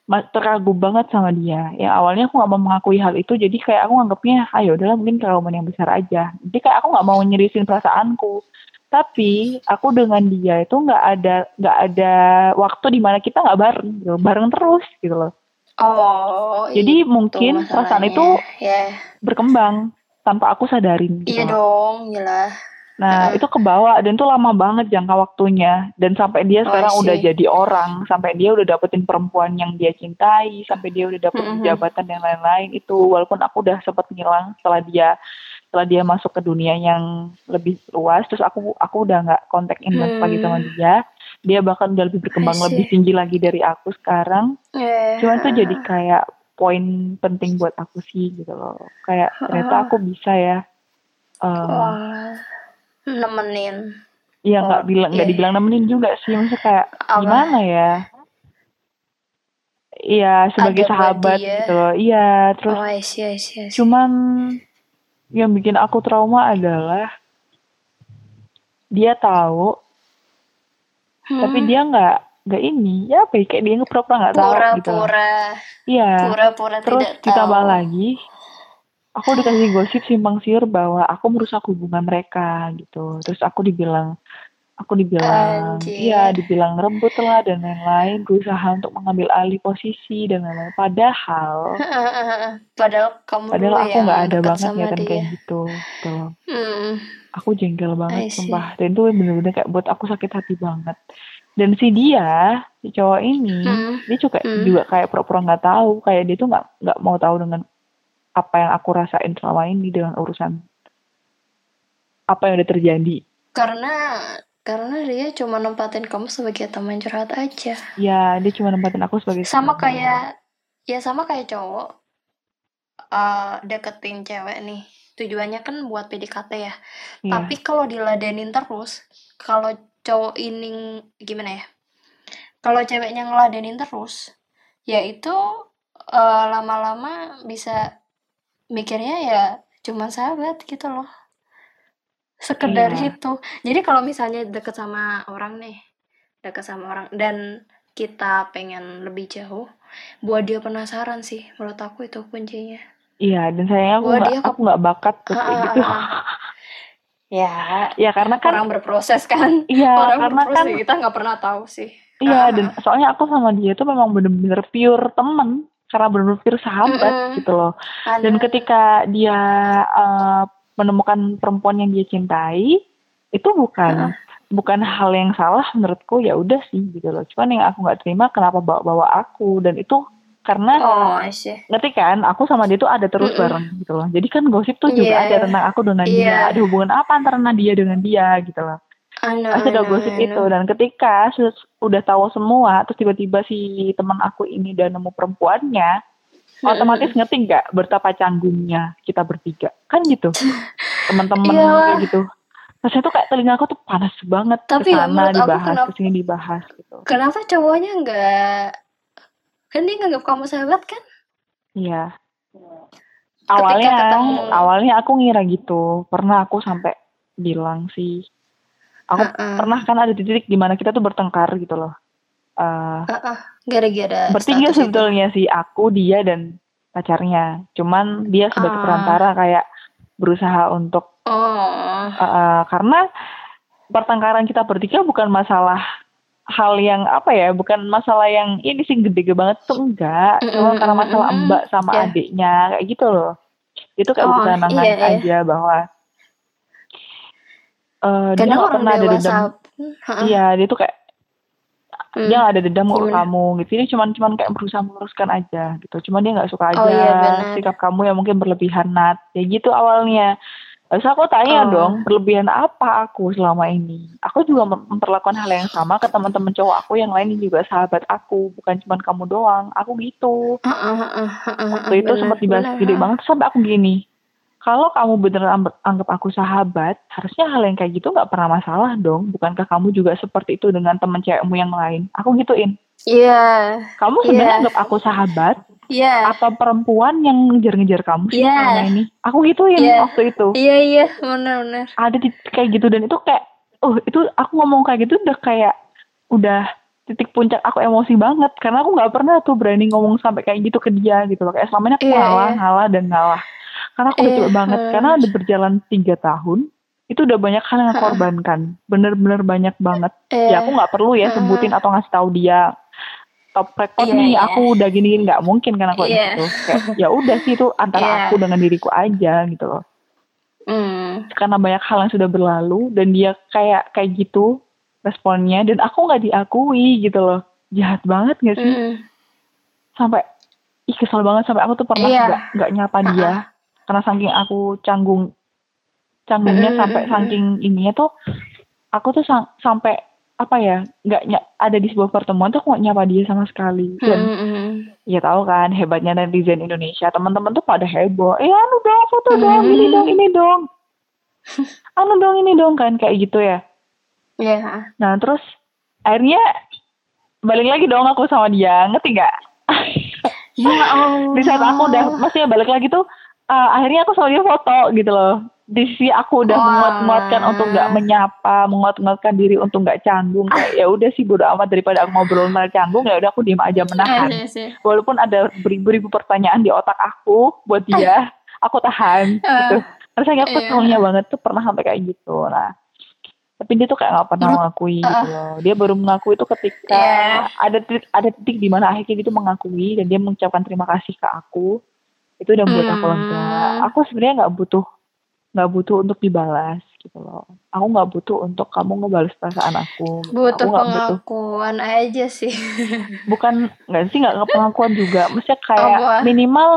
terkagum banget sama dia. Ya awalnya aku gak mau mengakui hal itu, jadi kayak aku anggapnya, ayo ah, udahlah mungkin keraguan yang besar aja. Jadi kayak aku gak mau nyerisin perasaanku. Tapi aku dengan dia itu nggak ada nggak ada waktu di mana kita nggak bareng, gitu. bareng terus gitu loh. Oh. Jadi mungkin perasaan itu yeah. berkembang tanpa aku sadarin. Gitu iya dong, jelas. Nah, uh. itu kebawa dan itu lama banget jangka waktunya. Dan sampai dia oh, sekarang udah jadi orang, sampai dia udah dapetin perempuan yang dia cintai, sampai dia udah dapetin mm-hmm. jabatan dan lain-lain itu walaupun aku udah sempat ngilang setelah dia setelah dia masuk ke dunia yang lebih luas, terus aku aku udah nggak kontak invest hmm. lagi sama dia. Dia bahkan udah lebih berkembang lebih tinggi lagi dari aku sekarang. Yeah. Cuman tuh jadi kayak poin penting buat aku sih gitu loh. Kayak ternyata aku bisa ya. Um, nemenin Iya nggak oh, bilang nggak iya. dibilang nemenin juga sih maksudnya kayak Apa? gimana ya Iya sebagai Ada sahabat ya. gitu loh iya terus oh, I see, I see, I see. cuman yang bikin aku trauma adalah dia tahu hmm. tapi dia nggak nggak ini ya apa ya, kayak dia ngepura-pura nggak tahu gitu pura-pura iya pura-pura terus tidak ditambah tahu. lagi aku dikasih gosip simpang siur bahwa aku merusak hubungan mereka gitu terus aku dibilang Aku dibilang, iya dibilang rebut lah dan lain-lain, berusaha untuk mengambil alih posisi dan lain-lain. Padahal, Padahal kamu padahal aku nggak ada banget sama niatan dia. kayak gitu. Gitu. Hmm, Aku jengkel banget, sumpah. Dan itu bener-bener kayak buat aku sakit hati banget. Dan si dia, si cowok ini, Hmm. dia juga Hmm. juga kayak pura-pura nggak tahu, kayak dia tuh nggak nggak mau tahu dengan apa yang aku rasain selama ini dengan urusan apa yang udah terjadi. Karena karena dia cuma nempatin kamu sebagai teman curhat aja. Ya, dia cuma nempatin aku sebagai Sama kayak ya sama kayak cowok eh deketin cewek nih. Tujuannya kan buat PDKT ya. Iya. Tapi kalau diladenin terus, kalau cowok ini gimana ya? Kalau ceweknya ngeladenin terus, ya itu eh, lama-lama bisa mikirnya ya cuma sahabat gitu loh. Sekedar Iya. itu. Jadi kalau misalnya deket sama orang nih, deket sama orang dan kita pengen lebih jauh, buat dia penasaran sih. Menurut aku itu kuncinya. Iya, dan sayangnya aku nggak dia ke- aku nggak bakat tuh kayak Ha, gitu. ha, ha. Ya, ya karena kan orang berproses kan. iya orang karena berproses kan kita nggak pernah tahu sih. iya Ah. dan soalnya aku sama dia tuh memang bener-bener pure temen karena pure sahabat Mm-mm. gitu loh. Dan ketika dia eh, menemukan perempuan yang dia cintai, itu bukan bukan hal yang salah menurutku ya udah sih gitu loh. Cuman yang aku nggak terima kenapa bawa-bawa aku dan itu karena Oh, ngerti kan aku sama dia tuh ada terus Mm-mm. bareng gitu loh. Jadi kan gosip tuh juga Iya. ada tentang aku dengan Iya. dia. Ada hubungan apa antara Nadia dengan dia gitu loh. I know, know, gosip itu dan ketika sus- udah tahu semua terus tiba-tiba si teman aku ini udah nemu perempuannya otomatis ngerti nggak betapa canggungnya kita bertiga? Kan gitu. Teman-teman Iyalah. kayak gitu. Rasanya tuh kayak telinga aku tuh panas banget Tapi ya, ke sana aku dibahas kenapa- ke sini dibahas gitu. Kenapa cowoknya nggak kan dia nganggap kamu sahabat kan? iya. Awalnya ketemu- awalnya aku ngira gitu. Pernah aku sampai bilang sih aku Heeh. pernah kan ada titik di mana kita tuh bertengkar gitu loh Eh, Heeh. Gara-gara bertiga itu. sebetulnya sih aku dia dan pacarnya cuman dia sebagai Ah. perantara kayak berusaha untuk Oh. uh, uh, karena pertengkaran kita bertiga bukan masalah hal yang apa ya bukan masalah yang ini sih gede-gede banget tuh enggak cuma Mm-mm, karena masalah mbak sama Ya. adiknya kayak gitu loh itu kayak Oh, nangan iya, iya. aja bahwa uh, dia Kadang orang pernah ada dendam. Iya dia tuh kayak Hmm. dia nggak ada dendam ke Gimana? kamu gitu. Dia cuman cuman kayak berusaha meluruskan aja gitu. Cuman dia nggak suka aja Oh, iya, sikap kamu yang mungkin berlebihan nat. Ya gitu awalnya. Terus aku tanya Oh. dong berlebihan apa aku selama ini? Aku juga mem- memperlakukan hal yang sama ke teman-teman cowok aku yang lain juga sahabat aku. Bukan cuman kamu doang. Aku gitu. Heeh, heeh, heeh, waktu itu sempat dibahas gede banget sampai aku gini kalau kamu beneran anggap aku sahabat harusnya hal yang kayak gitu nggak pernah masalah dong. Bukankah kamu juga seperti itu dengan teman cewekmu yang lain? Aku gituin. Iya, kamu sebenarnya Iya. anggap aku sahabat iya, atau perempuan yang ngejar-ngejar kamu sih Iya. selama ini? Aku gituin Iya. waktu itu. Iya, iya, benar-benar. ada di kayak gitu dan itu kayak oh itu aku ngomong kayak gitu udah kayak udah titik puncak aku emosi banget. Karena aku nggak pernah tuh berani ngomong sampai kayak gitu ke dia gitu loh. Kayak selama ini aku Iya, ngalah iya. ngalah dan ngalah karena aku udah Iya, capek banget. Karena udah berjalan tiga tahun itu udah banyak hal yang korbankan. Bener-bener banyak banget. Eh, ya aku nggak perlu ya sebutin atau ngasih tahu dia. Top record Iya, nih iya. aku udah gini-gini nggak mungkin kan aku Iya. itu ya udah sih itu antara Iya. aku dengan diriku aja gitu loh. Hmm. karena banyak hal yang sudah berlalu dan dia kayak kayak gitu responnya. Dan aku nggak diakui gitu loh. Jahat banget gak sih? Hmm. sampai ih kesel banget. Sampai aku tuh pernah Iya. nggak nggak nyapa dia karena saking aku canggung canggungnya Mm, sampai mm, mm. saking ininya tuh aku tuh sang- sampai apa ya nggak ada di sebuah pertemuan tuh aku nggak nyapa dia sama sekali dan hmm, hmm. ya tahu kan hebatnya netizen Indonesia teman-teman tuh pada heboh eh anu dong foto dong ini Hmm. dong ini dong anu dong ini dong kan kayak gitu ya Iya. nah terus akhirnya balik lagi dong aku sama dia ngerti nggak Ya Allah. di saat aku udah maksudnya balik lagi tuh eh, akhirnya aku dia foto gitu loh di sisi aku udah Wah. menguat-nguatkan untuk nggak menyapa menguat-nguatkan diri untuk nggak canggung kayak ya udah sih bodo amat daripada aku ngobrol malah canggung ya udah aku diem aja menahan Eh, sih, sih. walaupun ada beribu-ribu pertanyaan di otak aku buat dia, aku tahan gitu. Rasanya aku Iya. keselnya banget tuh pernah sampai kayak gitu. Nah, tapi dia tuh kayak nggak pernah mengakui uh-uh. gitu loh dia baru mengakui itu ketika Yeah. ada titik ada titik di mana akhirnya gitu mengakui dan dia mengucapkan terima kasih ke aku itu udah buat aku Hmm. lega aku sebenarnya nggak butuh nggak butuh untuk dibalas gitu loh aku nggak butuh untuk kamu ngebalas perasaan aku gitu. butuh aku nggak butuh pengakuan aja sih bukan nggak sih nggak pengakuan juga maksudnya kayak Apa? minimal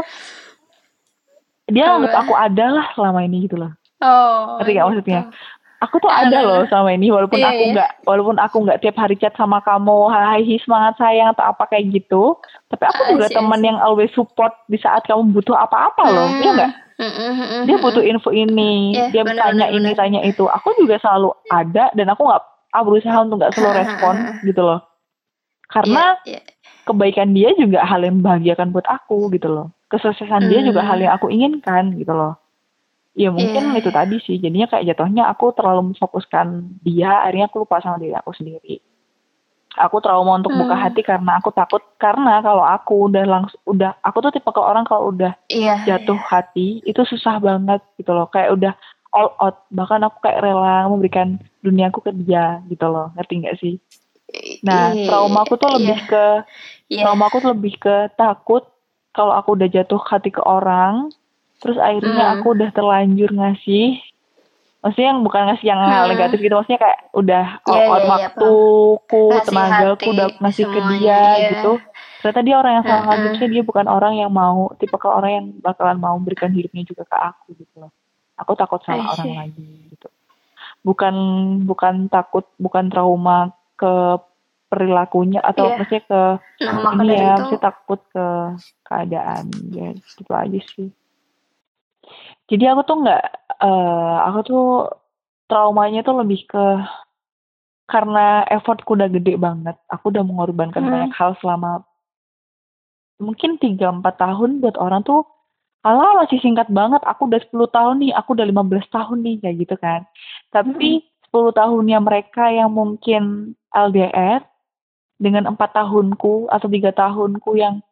dia Apa? anggap aku ada lah selama ini gitu loh oh Ngerti nggak maksudnya? Aku tuh ada loh selama ini walaupun Iya, aku iya. nggak walaupun aku nggak tiap hari chat sama kamu hai hi, semangat sayang atau apa kayak gitu tapi aku I juga teman yang always support di saat kamu butuh apa-apa loh Hmm. iya nggak Mm, mm, mm, mm, dia butuh info ini Iya, dia benar, tanya benar, ini benar. tanya itu aku juga selalu ada dan aku nggak aku berusaha untuk nggak selalu respon gitu loh karena Iya, iya. kebaikan dia juga hal yang membahagiakan buat aku gitu loh kesuksesan dia juga Hmm. hal yang aku inginkan gitu loh ya mungkin Iya. itu tadi sih. Jadinya kayak jatuhnya aku terlalu memfokuskan dia akhirnya aku lupa sama diri aku sendiri. Aku trauma untuk buka Hmm. hati karena aku takut karena kalau aku udah langsung udah aku tuh tipe ke orang kalau udah iya. jatuh hati itu susah banget gitu loh. Kayak udah all out. Bahkan aku kayak rela memberikan duniaku ke dia gitu loh. Ngerti nggak sih? Nah Iya, trauma aku tuh lebih iya, ke iya. trauma aku tuh lebih ke takut kalau aku udah jatuh hati ke orang terus akhirnya Hmm. aku udah terlanjur ngasih maksudnya yang bukan ngasih yang Hmm. negatif gitu maksudnya kayak udah Iya, out iya, waktuku Kasih tenagaku udah ngasih ke semuanya, dia iya. gitu ternyata dia orang yang sangat maksudnya dia bukan orang yang mau tipe ke orang yang bakalan mau memberikan hidupnya juga ke aku gitu loh aku takut I salah orang lagi gitu bukan bukan takut bukan trauma ke perilakunya atau Iya. maksudnya ke nah ini ya, itu mesti takut ke keadaan ya gitu aja sih. Jadi aku tuh nggak, eh aku tuh traumanya tuh lebih ke karena effortku udah gede banget. Aku udah mengorbankan Hmm. banyak hal selama mungkin 3-4 tahun buat orang tuh Alah masih singkat banget, aku udah 10 tahun nih, aku udah 15 tahun nih, kayak gitu kan. Tapi 10 tahunnya mereka yang mungkin LDR, dengan 4 tahunku atau 3 tahunku yang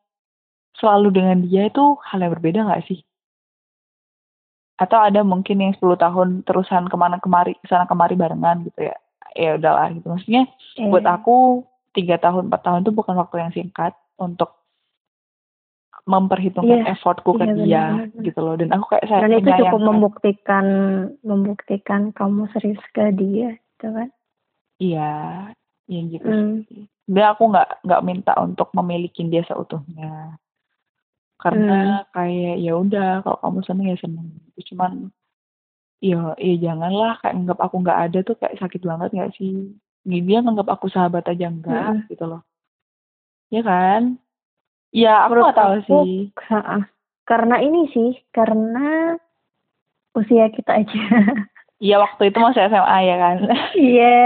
selalu dengan dia itu hal yang berbeda nggak sih? Atau ada mungkin yang 10 tahun terusan ke mana kemari, ke sana kemari barengan gitu ya. Ya udahlah gitu. Maksudnya Iya. buat aku 3 tahun, 4 tahun itu bukan waktu yang singkat untuk memperhitungkan Iya. effortku ke Iya, dia gitu loh. Dan aku kayak saya dan itu cukup membuktikan membuktikan kamu serius ke dia gitu kan Iya, iya gitu sih. Dan aku nggak nggak minta untuk memiliki dia seutuhnya. Karena kayak ya udah kalau kamu seneng ya seneng. Cuman ya ya janganlah kayak anggap aku nggak ada tuh kayak sakit banget nggak sih? Dia nganggap aku sahabat aja enggak Mm-mm. gitu loh. Ya kan? Ya aku nggak tahu aku- sih. Karena ini sih karena usia kita aja Iya waktu itu masih SMA ya kan. Iya,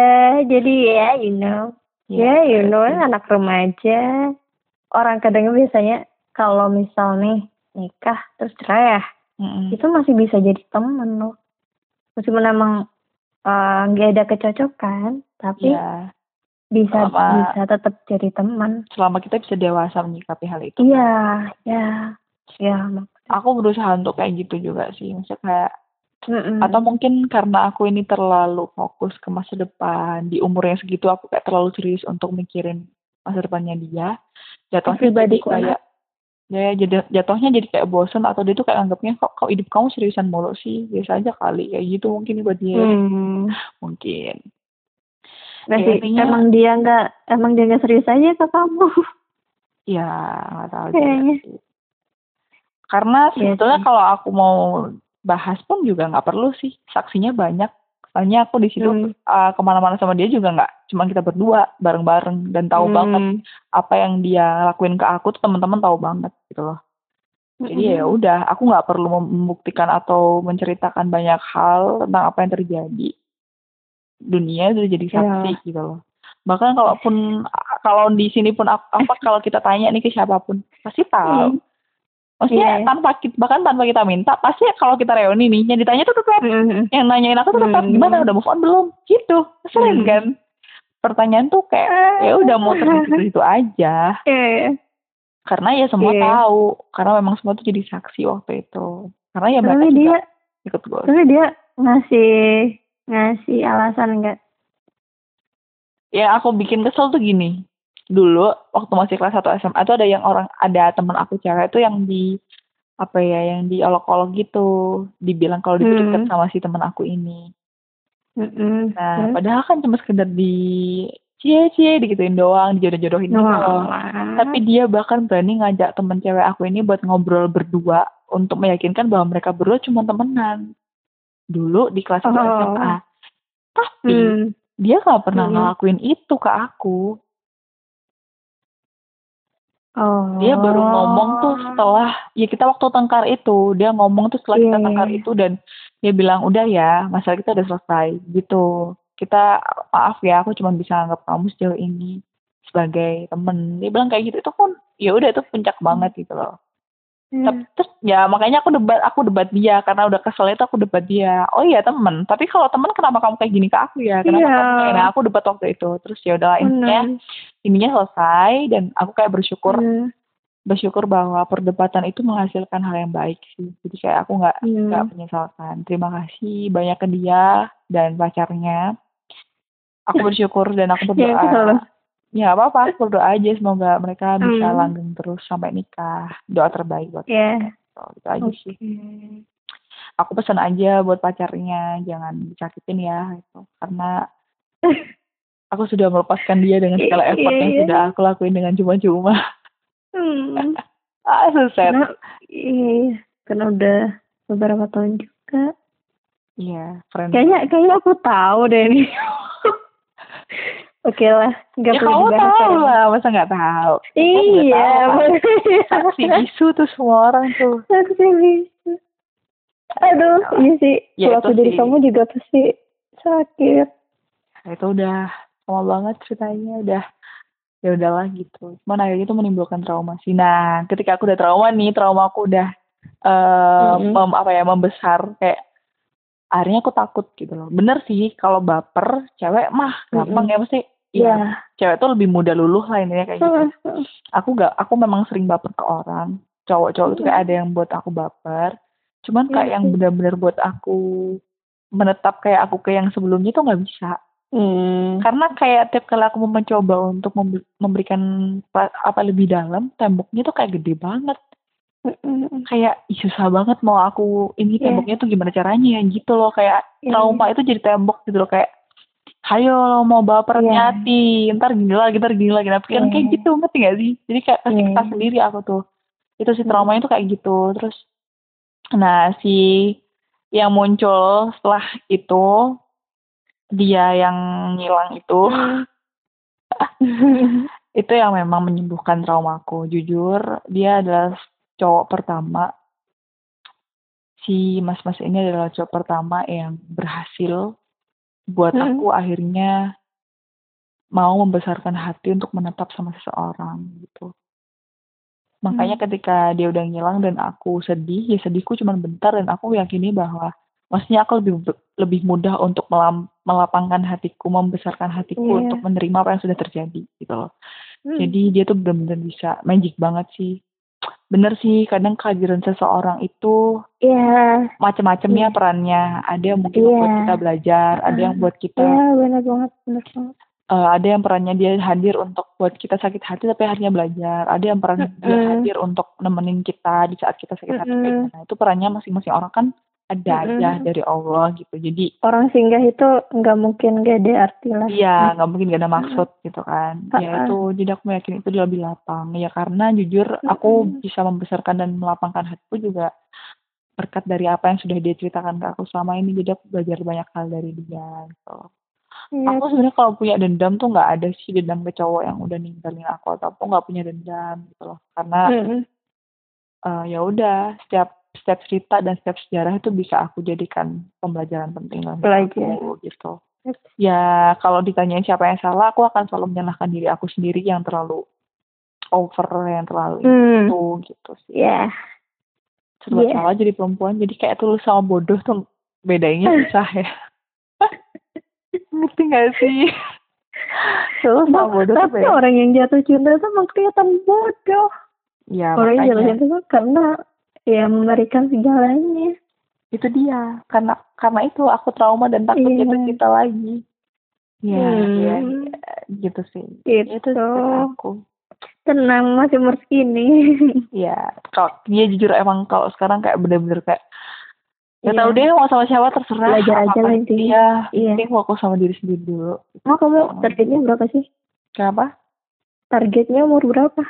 jadi ya you know. Ya, you know, anak remaja. Orang kadang biasanya kalau misal nih nikah terus cerai ya, Mm-mm. itu masih bisa jadi temen loh. Meskipun emang eh, nggak ada kecocokan, tapi Iya. bisa Selama- bisa tetap jadi teman. Selama kita bisa dewasa menyikapi hal itu. Iya, ya, ya. mak- Aku berusaha untuk kayak gitu juga sih. Maksudnya kayak Mm-mm. atau mungkin karena aku ini terlalu fokus ke masa depan di umur yang segitu aku kayak terlalu serius untuk mikirin masa depannya dia jatuhnya jadi Pribadiku, kayak ya jadi jatuhnya jadi kayak bosen atau dia tuh kayak anggapnya kok kok hidup kamu seriusan mulu sih biasa aja kali kayak gitu mungkin buat dia Hmm. mungkin Nah, Ya, intinya- emang dia nggak emang dia nggak serius aja ke kamu. ya nggak tahu Kayaknya. sih karena Iya sebetulnya sih. kalau aku mau bahas pun juga nggak perlu sih saksinya banyak soalnya aku di situ Hmm. uh, ke mana-mana sama dia juga nggak cuma kita berdua bareng-bareng dan tahu Hmm. banget apa yang dia lakuin ke aku tuh teman-teman tahu banget gitu loh jadi ya Mm-mm. udah aku nggak perlu membuktikan atau menceritakan banyak hal tentang apa yang terjadi dunia udah jadi saksi Iya. gitu loh bahkan kalaupun kalau di sini pun ap- apa kalau kita tanya nih ke siapa pun pasti tahu Hmm. maksudnya Iya. tanpa kita bahkan tanpa kita minta pasti kalau kita reuni nih yang ditanya tuh tetap Mm-mm. yang nanyain aku tuh tetap Hmm. gimana udah move on belum gitu sering Hmm. kan pertanyaan tuh kayak ya udah muter di situ-situ aja. Iya. karena ya semua Iya. tahu. Karena memang semua tuh jadi saksi waktu itu. Karena ya mereka Tapi juga dia ikut gue tapi dia ngasih ngasih alasan nggak? Yang aku bikin kesel tuh gini. Dulu waktu masih kelas 1 SMA tuh ada yang orang ada teman aku cewek tuh yang di apa ya yang di olok-olok gitu. Dibilang kalau dia Hmm. sama si teman aku ini Mm-mm. nah Terus? padahal kan cuma sekedar di cie cie digituin doang dijodoh-jodohin loh. Wah. tapi dia bahkan berani ngajak temen cewek aku ini buat ngobrol berdua untuk meyakinkan bahwa mereka berdua cuma temenan dulu di kelas 1 Oh. SMA tapi Hmm. dia gak pernah Hmm. ngelakuin itu ke aku Oh. dia baru ngomong tuh setelah ya kita waktu tengkar itu dia ngomong tuh setelah kita Iya, tengkar iya. itu dan dia bilang udah ya masalah kita udah selesai gitu kita maaf ya aku cuma bisa anggap kamu sejauh ini sebagai temen dia bilang kayak gitu itu pun ya udah itu puncak banget gitu loh Hmm. Tapi- terus ya makanya aku debat aku debat dia karena udah kesel itu aku debat dia oh iya temen tapi kalau temen kenapa kamu kayak gini ke aku ya kenapa Iya. kamu kayak nah aku debat waktu itu terus ya udahlah intinya Benar. ininya selesai dan aku kayak bersyukur Hmm. Bersyukur bahwa perdebatan itu menghasilkan hal yang baik sih. Jadi kayak aku nggak Hmm. nggak menyesalkan. Terima kasih banyak ke dia dan pacarnya. Aku bersyukur dan aku Ya, itu berdoa. Ya apa apa, aku berdoa aja semoga mereka bisa Hmm. langgeng terus sampai nikah. Doa terbaik buat Ya. mereka. Itu aja Oke. sih. Aku pesan aja buat pacarnya jangan disakitin ya gitu. Karena aku sudah melepaskan dia dengan segala Iya, effort yang iya. sudah aku lakuin dengan cuma-cuma. Hmm. ah, sad. Karena, iya, karena udah beberapa tahun juga. Iya, friend. Kayaknya, kayaknya aku tahu deh nih. Oke lah, nggak ya perlu kamu tahu sekarang. lah, masa nggak tahu? Iya, Si isu tuh semua orang tuh. Saksi bisu. Aduh, iya sih. Ya, Kalau aku jadi kamu juga pasti sakit. Nah, itu udah lama banget ceritanya, udah ya udahlah gitu. Cuman akhirnya itu menimbulkan trauma sih. Nah, ketika aku udah trauma nih, trauma aku udah eh Mm-mm. mem- apa ya membesar kayak akhirnya aku takut gitu loh. Bener sih kalau baper cewek mah gampang ya pasti. Iya, Iya. cewek tuh lebih mudah luluh lah intinya kayak gitu. aku gak aku memang sering baper ke orang cowok-cowok itu kayak ada yang buat aku baper cuman kayak Iya yang benar-benar buat aku menetap kayak aku ke yang sebelumnya tuh nggak bisa Hmm. karena kayak tiap kali aku mau mencoba untuk membe- memberikan pa- apa lebih dalam temboknya tuh kayak gede banget Mm-mm. kayak susah banget mau aku ini Iya. temboknya tuh gimana caranya gitu loh kayak Iya. trauma itu jadi tembok gitu loh kayak hayo mau baper Iya. hati ntar gini lagi ntar gini lagi nah pikiran Iya. kayak gitu ngerti gak sih jadi kayak kesiksa Iya. sendiri aku tuh itu sih Hmm. traumanya tuh kayak gitu terus nah si yang muncul setelah itu dia yang ngilang itu. Itu yang memang menyembuhkan traumaku. Jujur dia adalah cowok pertama. Si mas-mas ini adalah cowok pertama yang berhasil buat Hmm. aku akhirnya mau membesarkan hati untuk menetap sama seseorang gitu. Makanya ketika dia udah ngilang dan aku sedih ya sedihku cuma bentar dan aku yakini bahwa maksudnya aku lebih lebih mudah untuk melam- melapangkan hatiku membesarkan hatiku Iya. untuk menerima apa yang sudah terjadi gitu loh Hmm. jadi dia tuh benar-benar bisa magic banget sih. Bener sih, kadang kehadiran seseorang itu Iya, macam-macam ya Iya. perannya. Ada yang mungkin Iya. buat kita belajar, ada yang buat kita, iya benar banget, benar banget. eh, ada yang perannya dia hadir untuk buat kita sakit hati tapi akhirnya belajar. Ada yang perannya dia Mm-mm. hadir untuk nemenin kita di saat kita sakit hati. kayak Mm-mm. gimana. Itu perannya masing-masing orang kan ada Mm-mm. aja dari Allah gitu. Jadi Orang singgah itu nggak mungkin gak ada arti lah. Iya, nggak mungkin gak ada maksud gitu kan. Ya itu, jadi aku yakin itu lebih lapang. Ya karena jujur aku Mm-mm. bisa membesarkan dan melapangkan hatiku juga berkat dari apa yang sudah dia ceritakan ke aku selama ini. Jadi aku belajar banyak hal dari dia. Gitu. Iya. Aku sebenarnya kalau punya dendam tuh nggak ada sih dendam ke cowok yang udah ninggalin aku atau aku nggak punya dendam gitu loh. Karena Mm-mm. eh, ya udah setiap setiap cerita dan setiap sejarah itu bisa aku jadikan pembelajaran penting Belajar. aku gitu. Ya kalau ditanyain siapa yang salah, aku akan selalu menyalahkan diri aku sendiri yang terlalu over, yang terlalu Hmm. itu gitu sih. Ya. Serba Iya. salah jadi perempuan, jadi kayak tulus sama bodoh tuh bedanya susah ya. Ngerti gak sih? tulus sama bodoh tuh Tapi orang yang jatuh cinta itu emang kelihatan bodoh. Ya orang yang jatuh makanya cinta itu karena ya memberikan segalanya. itu dia. Karena karena itu aku trauma dan takut Iya. jatuh cinta lagi. Iya, Hmm. iya, iya, gitu sih. Gitu. Itu aku. Tenang masih umur segini. Iya, kalau dia jujur emang kalau sekarang kayak bener-bener kayak Gak Iya. tau deh mau sama siapa terserah. Belajar aja lah intinya. Iya, Iya. penting fokus sama diri sendiri dulu. Emang kamu targetnya berapa sih? Kenapa? Targetnya umur berapa?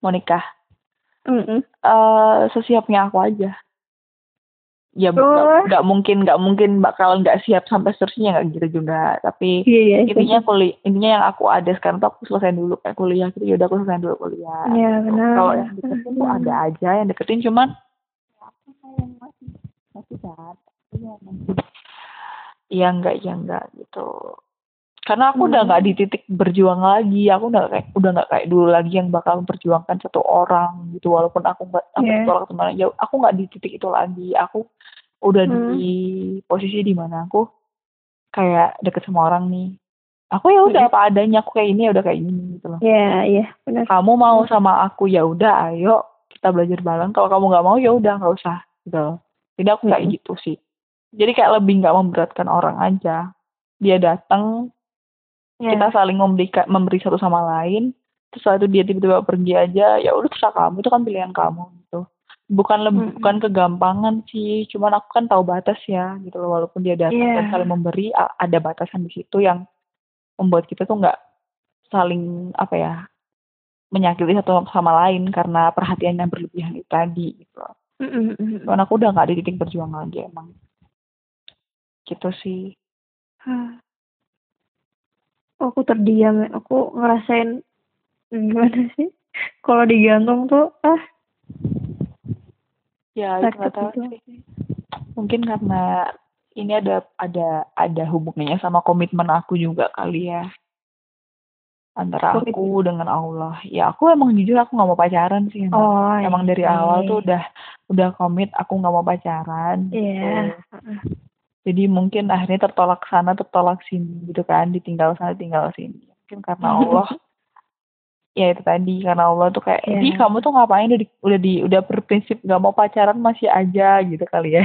Mau nikah? Mm eh sesiapnya aku aja. Ya nggak nggak mungkin nggak mungkin bakal nggak siap sampai seterusnya nggak gitu juga. Tapi Iya, iya. intinya kuliah intinya yang aku ada sekarang tuh aku selesai dulu kayak kuliah gitu ya udah aku selesai dulu kuliah. Iya, benar. Kalau yang deketin tuh ada aja yang deketin cuman ya aku yang masih masih kan. Iya masih. Iya enggak iya enggak gitu. Karena aku udah Hmm. nggak di titik berjuang lagi, aku udah kayak udah nggak kayak dulu lagi yang bakal memperjuangkan satu orang gitu. Walaupun aku nggak aku Iya. ditolak teman jauh, aku nggak di titik itu lagi. Aku udah Hmm. di posisi di mana aku kayak deket sama orang nih. Aku ya udah Hmm. apa adanya, aku kayak ini ya udah kayak ini gitu loh. Iya, iya, benar. Kamu mau sama aku ya udah, ayo kita belajar bareng. Kalau kamu nggak mau ya udah nggak usah gitu. loh. Jadi aku kayak Hmm. gitu sih. Jadi kayak lebih nggak memberatkan orang aja. Dia datang, Iya. kita saling memberi memberi satu sama lain terus itu dia tiba-tiba pergi aja ya udah terserah kamu itu kan pilihan kamu gitu bukan lebih Mm-mm. bukan kegampangan sih cuman aku kan tahu batas ya gitu loh walaupun dia datang Iya. dan saling memberi ada batasan di situ yang membuat kita tuh nggak saling apa ya menyakiti satu sama lain karena perhatian yang berlebihan itu tadi gitu loh. Mm, mm, mm, mm. cuman aku udah nggak di titik berjuang lagi emang gitu sih Hah. Aku terdiam, aku ngerasain gimana sih? Kalau digantung tuh, ah, Ya, itu Sakit nggak tahu itu. sih. Mungkin karena ini ada ada ada hubungannya sama komitmen aku juga kali ya. Antara Komitmen. aku dengan Allah. Ya, aku emang jujur aku nggak mau pacaran sih. Emang, oh, emang dari iya. awal tuh udah udah komit aku nggak mau pacaran. Iya. gitu. Jadi mungkin akhirnya tertolak sana, tertolak sini gitu kan, ditinggal sana, tinggal sini. Mungkin karena Allah ya itu tadi karena Allah tuh kayak. "Ih, kamu tuh ngapain udah di, udah di udah berprinsip nggak mau pacaran masih aja gitu kali ya."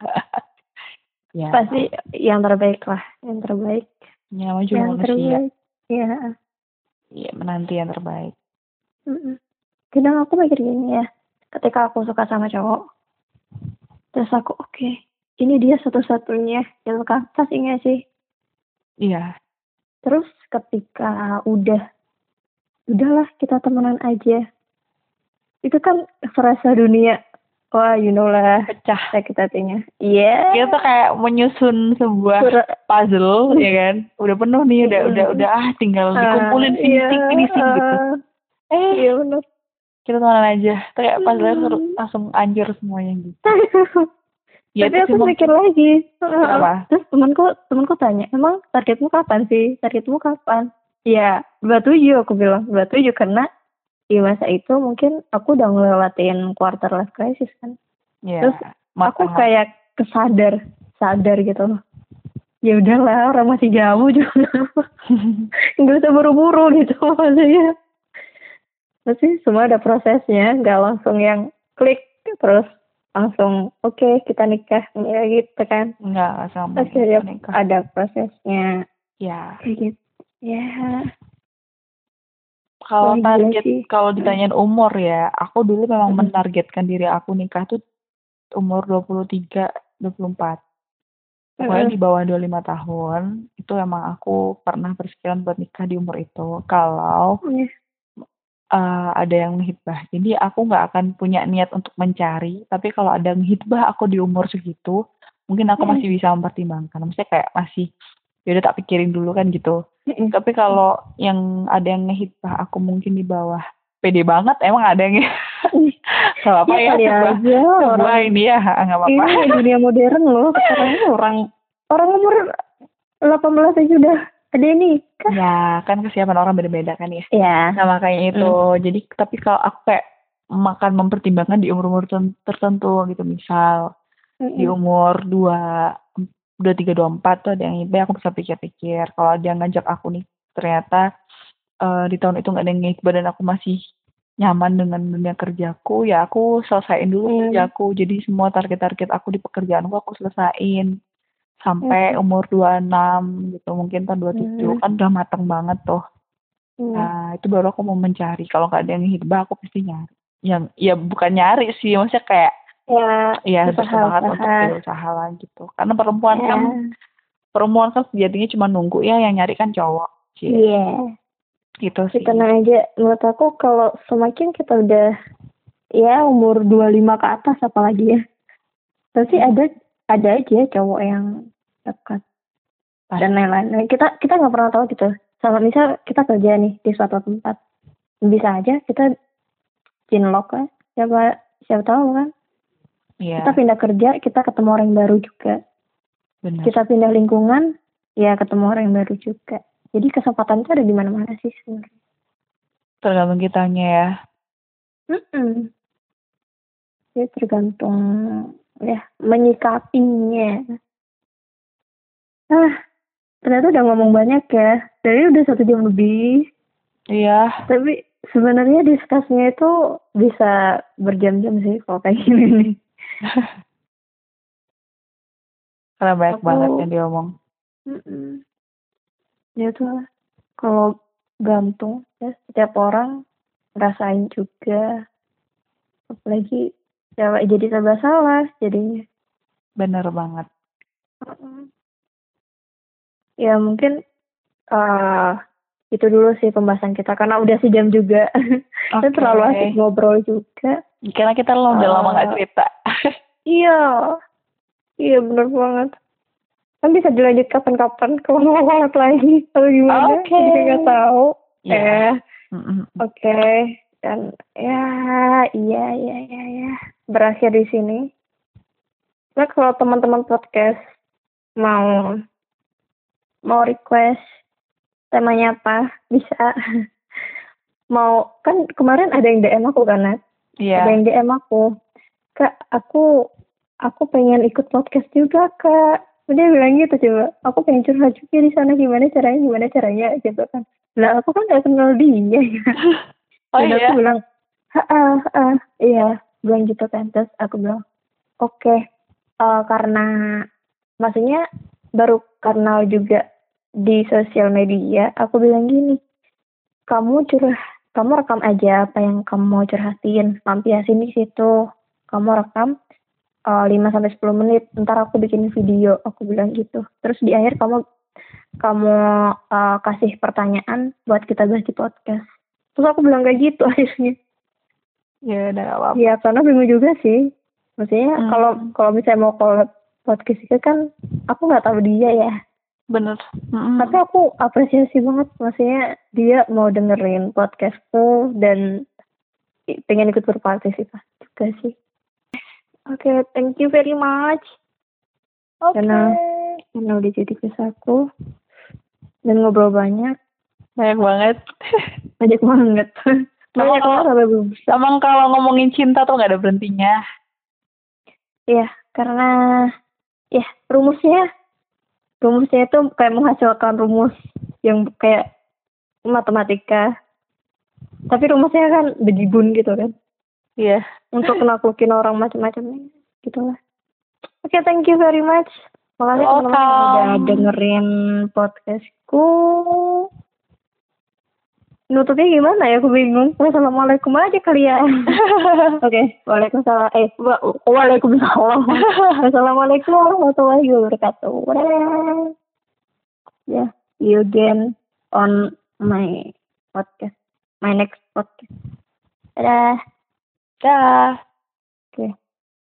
ya, Pasti yang terbaik lah, yang terbaik, ya yang manusia. terbaik. Iya. Iya, menanti yang terbaik. Mm-mm. Kadang aku mikir gini ya, ketika aku suka sama cowok, terus aku oke, ini dia satu-satunya gitu kan, pasti nggak sih? Iya, Terus ketika udah, udahlah kita temenan aja, itu kan serasa dunia, wah you know lah pecah. sakit hatinya. Iya. Kita tuh kayak menyusun sebuah puzzle ya kan. Udah penuh nih, udah Mm. udah udah ah tinggal dikumpulin Ah, finishing iya, finishing gitu. ah, Eh, Iya benar. kita temenan aja. Kayak puzzle Hmm. langsung anjir semuanya gitu. Ya, Tapi aku sih mikir lagi. Kenapa? Terus temanku temanku tanya, emang targetmu kapan sih? Targetmu kapan? Ya, 27 aku bilang. 27 karena di masa itu mungkin aku udah ngelewatin quarter life crisis kan. Ya, Terus Aku kayak kesadar, sadar gitu loh. Ya udahlah, orang masih jauh juga. Nggak usah buru-buru gitu maksudnya. Pasti semua ada prosesnya, nggak langsung yang klik terus langsung oke kita nikah ya gitu kan. Enggak, sama ya, nikah. ada prosesnya Ya, gitu. Ya, kalau target kalau ditanyain umur ya, aku dulu memang Mm. menargetkan diri aku nikah tuh umur 23, 24. Pokoknya Mm-mm. di bawah 25 tahun, itu emang aku pernah berpikiran buat nikah di umur itu. Kalau Iya. Eh, ada yang menghitbah. Jadi aku nggak akan punya niat untuk mencari, tapi kalau ada yang menghitbah aku di umur segitu, mungkin aku masih bisa mempertimbangkan. Maksudnya kayak masih, ya udah tak pikirin dulu kan gitu. Tapi kalau yang ada yang ngehitbah aku mungkin di bawah, pede banget emang ada yang nggak apa-apa Ya ya, kali sebuah, aja sebuah orang ini ya nggak apa-apa. ini dunia modern loh sekarang ini orang orang umur 18 aja udah ada ini kan Ya kan kesiapan orang beda-beda kan ya. ya Nah makanya itu. Jadi tapi kalau aku kayak makan mempertimbangkan di umur-umur terten- tertentu gitu. Misal di umur dua dua tiga dua empat tuh ada yang ibe aku bisa pikir-pikir. Kalau dia ngajak aku nih ternyata eh, di tahun itu nggak ada yang ngikut dan aku masih nyaman dengan dunia kerjaku ya aku selesaiin dulu Hmm. kerjaku. Jadi semua target-target aku di pekerjaanku aku selesaiin sampai Mhm. umur 26 gitu mungkin tahun 27 Mhm. kan udah mateng banget tuh Iya. nah itu baru aku mau mencari kalau nggak ada yang hibah aku pasti nyari yang ya bukan nyari sih maksudnya kayak Ya, ya bersemangat untuk berusaha lah gitu karena perempuan Ya. kan perempuan kan sejatinya cuma nunggu ya yang nyari kan cowok. Iya. gitu sih tenang aja. Menurut aku kalau semakin kita udah ya umur 25 ke atas apalagi ya. Pasti ada ada aja cowok yang dekat dan lain-lain. Nah, Kita kita nggak pernah tahu gitu. Sama misal kita kerja nih di suatu tempat. Bisa aja kita cinlok kan. Siapa siapa tahu kan. Iya, Kita pindah kerja, kita ketemu orang baru juga. benar. Kita pindah lingkungan, ya ketemu orang baru juga. Jadi kesempatan itu ada di mana-mana sih sebenarnya. Tergantung kitanya ya. Mm-mm. Ya tergantung ya menyikapinya. Ah, ternyata udah ngomong banyak ya. Dari udah satu jam lebih. Iya, Tapi sebenarnya diskusinya itu bisa berjam-jam sih kalau kayak gini nih. karena banyak Aku- banget yang diomong. Mm-mm. Ya tuh. Kalau gantung ya setiap orang ngerasain juga. Apalagi cewek jadi serba salah jadinya. Bener banget. Ya mungkin eh itu dulu sih pembahasan kita karena udah sejam juga. Kita Oke. terlalu asik ngobrol juga. Karena kita lo udah lama nggak Eh, cerita. Iya. Iya bener banget. Kan bisa dilanjut kapan-kapan kalau mau banget lagi atau gimana? Oke. Jadi nggak tahu. Iya. Eh, Mm-mm. oke. Dan ya, iya, iya, iya, iya. Berakhir di sini. Nah, kalau teman-teman podcast mau mau request temanya apa, bisa. mau kan kemarin ada yang DM aku kan, Nat? Iya. Ada yang DM aku. Kak, aku aku pengen ikut podcast juga, Kak. Dia bilang gitu coba. Aku pengen curhat juga di sana gimana caranya, gimana caranya gitu kan. Lah aku kan gak kenal dia. Oh Dan iya. aku bilang, ah, ah, iya, bilang gitu. Terus aku bilang, oke, eh, karena maksudnya baru kenal juga di sosial media, aku bilang gini, kamu curah, kamu rekam aja apa yang kamu mau curhatin, lampiasin di situ, kamu rekam 5 sampai 10 menit, ntar aku bikin video, aku bilang gitu. Terus di akhir kamu kamu eh, kasih pertanyaan buat kita bahas di podcast. Terus aku bilang kayak gitu akhirnya. Ya udah gak apa-apa. Ya karena bingung juga sih. Maksudnya Hmm. kalau kalau misalnya mau collab podcast itu kan aku nggak tahu dia ya. Bener. Mm-mm. Tapi aku apresiasi banget. Maksudnya dia mau dengerin podcastku dan pengen ikut berpartisipasi juga sih. Oke, thank you very much. Oke. Karena karena udah jadi guest aku dan ngobrol banyak, Banyak banget. banyak banget. Banyak Kalau- banget sampai belum. Emang kalau ngomongin cinta tuh nggak ada berhentinya. Iya, karena ya rumusnya rumusnya itu kayak menghasilkan rumus yang kayak matematika. Tapi rumusnya kan bejibun gitu kan. Iya. Untuk naklukin orang macam-macam gitu lah. Oke, thank you very much. Makasih teman-teman udah dengerin podcastku. Nutupnya gimana ya? Aku bingung. Wassalamualaikum aja kali ya. Oke, waalaikumsalam. Eh, wa waalaikumsalam. Wassalamualaikum warahmatullahi wabarakatuh. Dadah. Yeah, you again on my podcast, my next podcast. Dadah. Dah. Oke.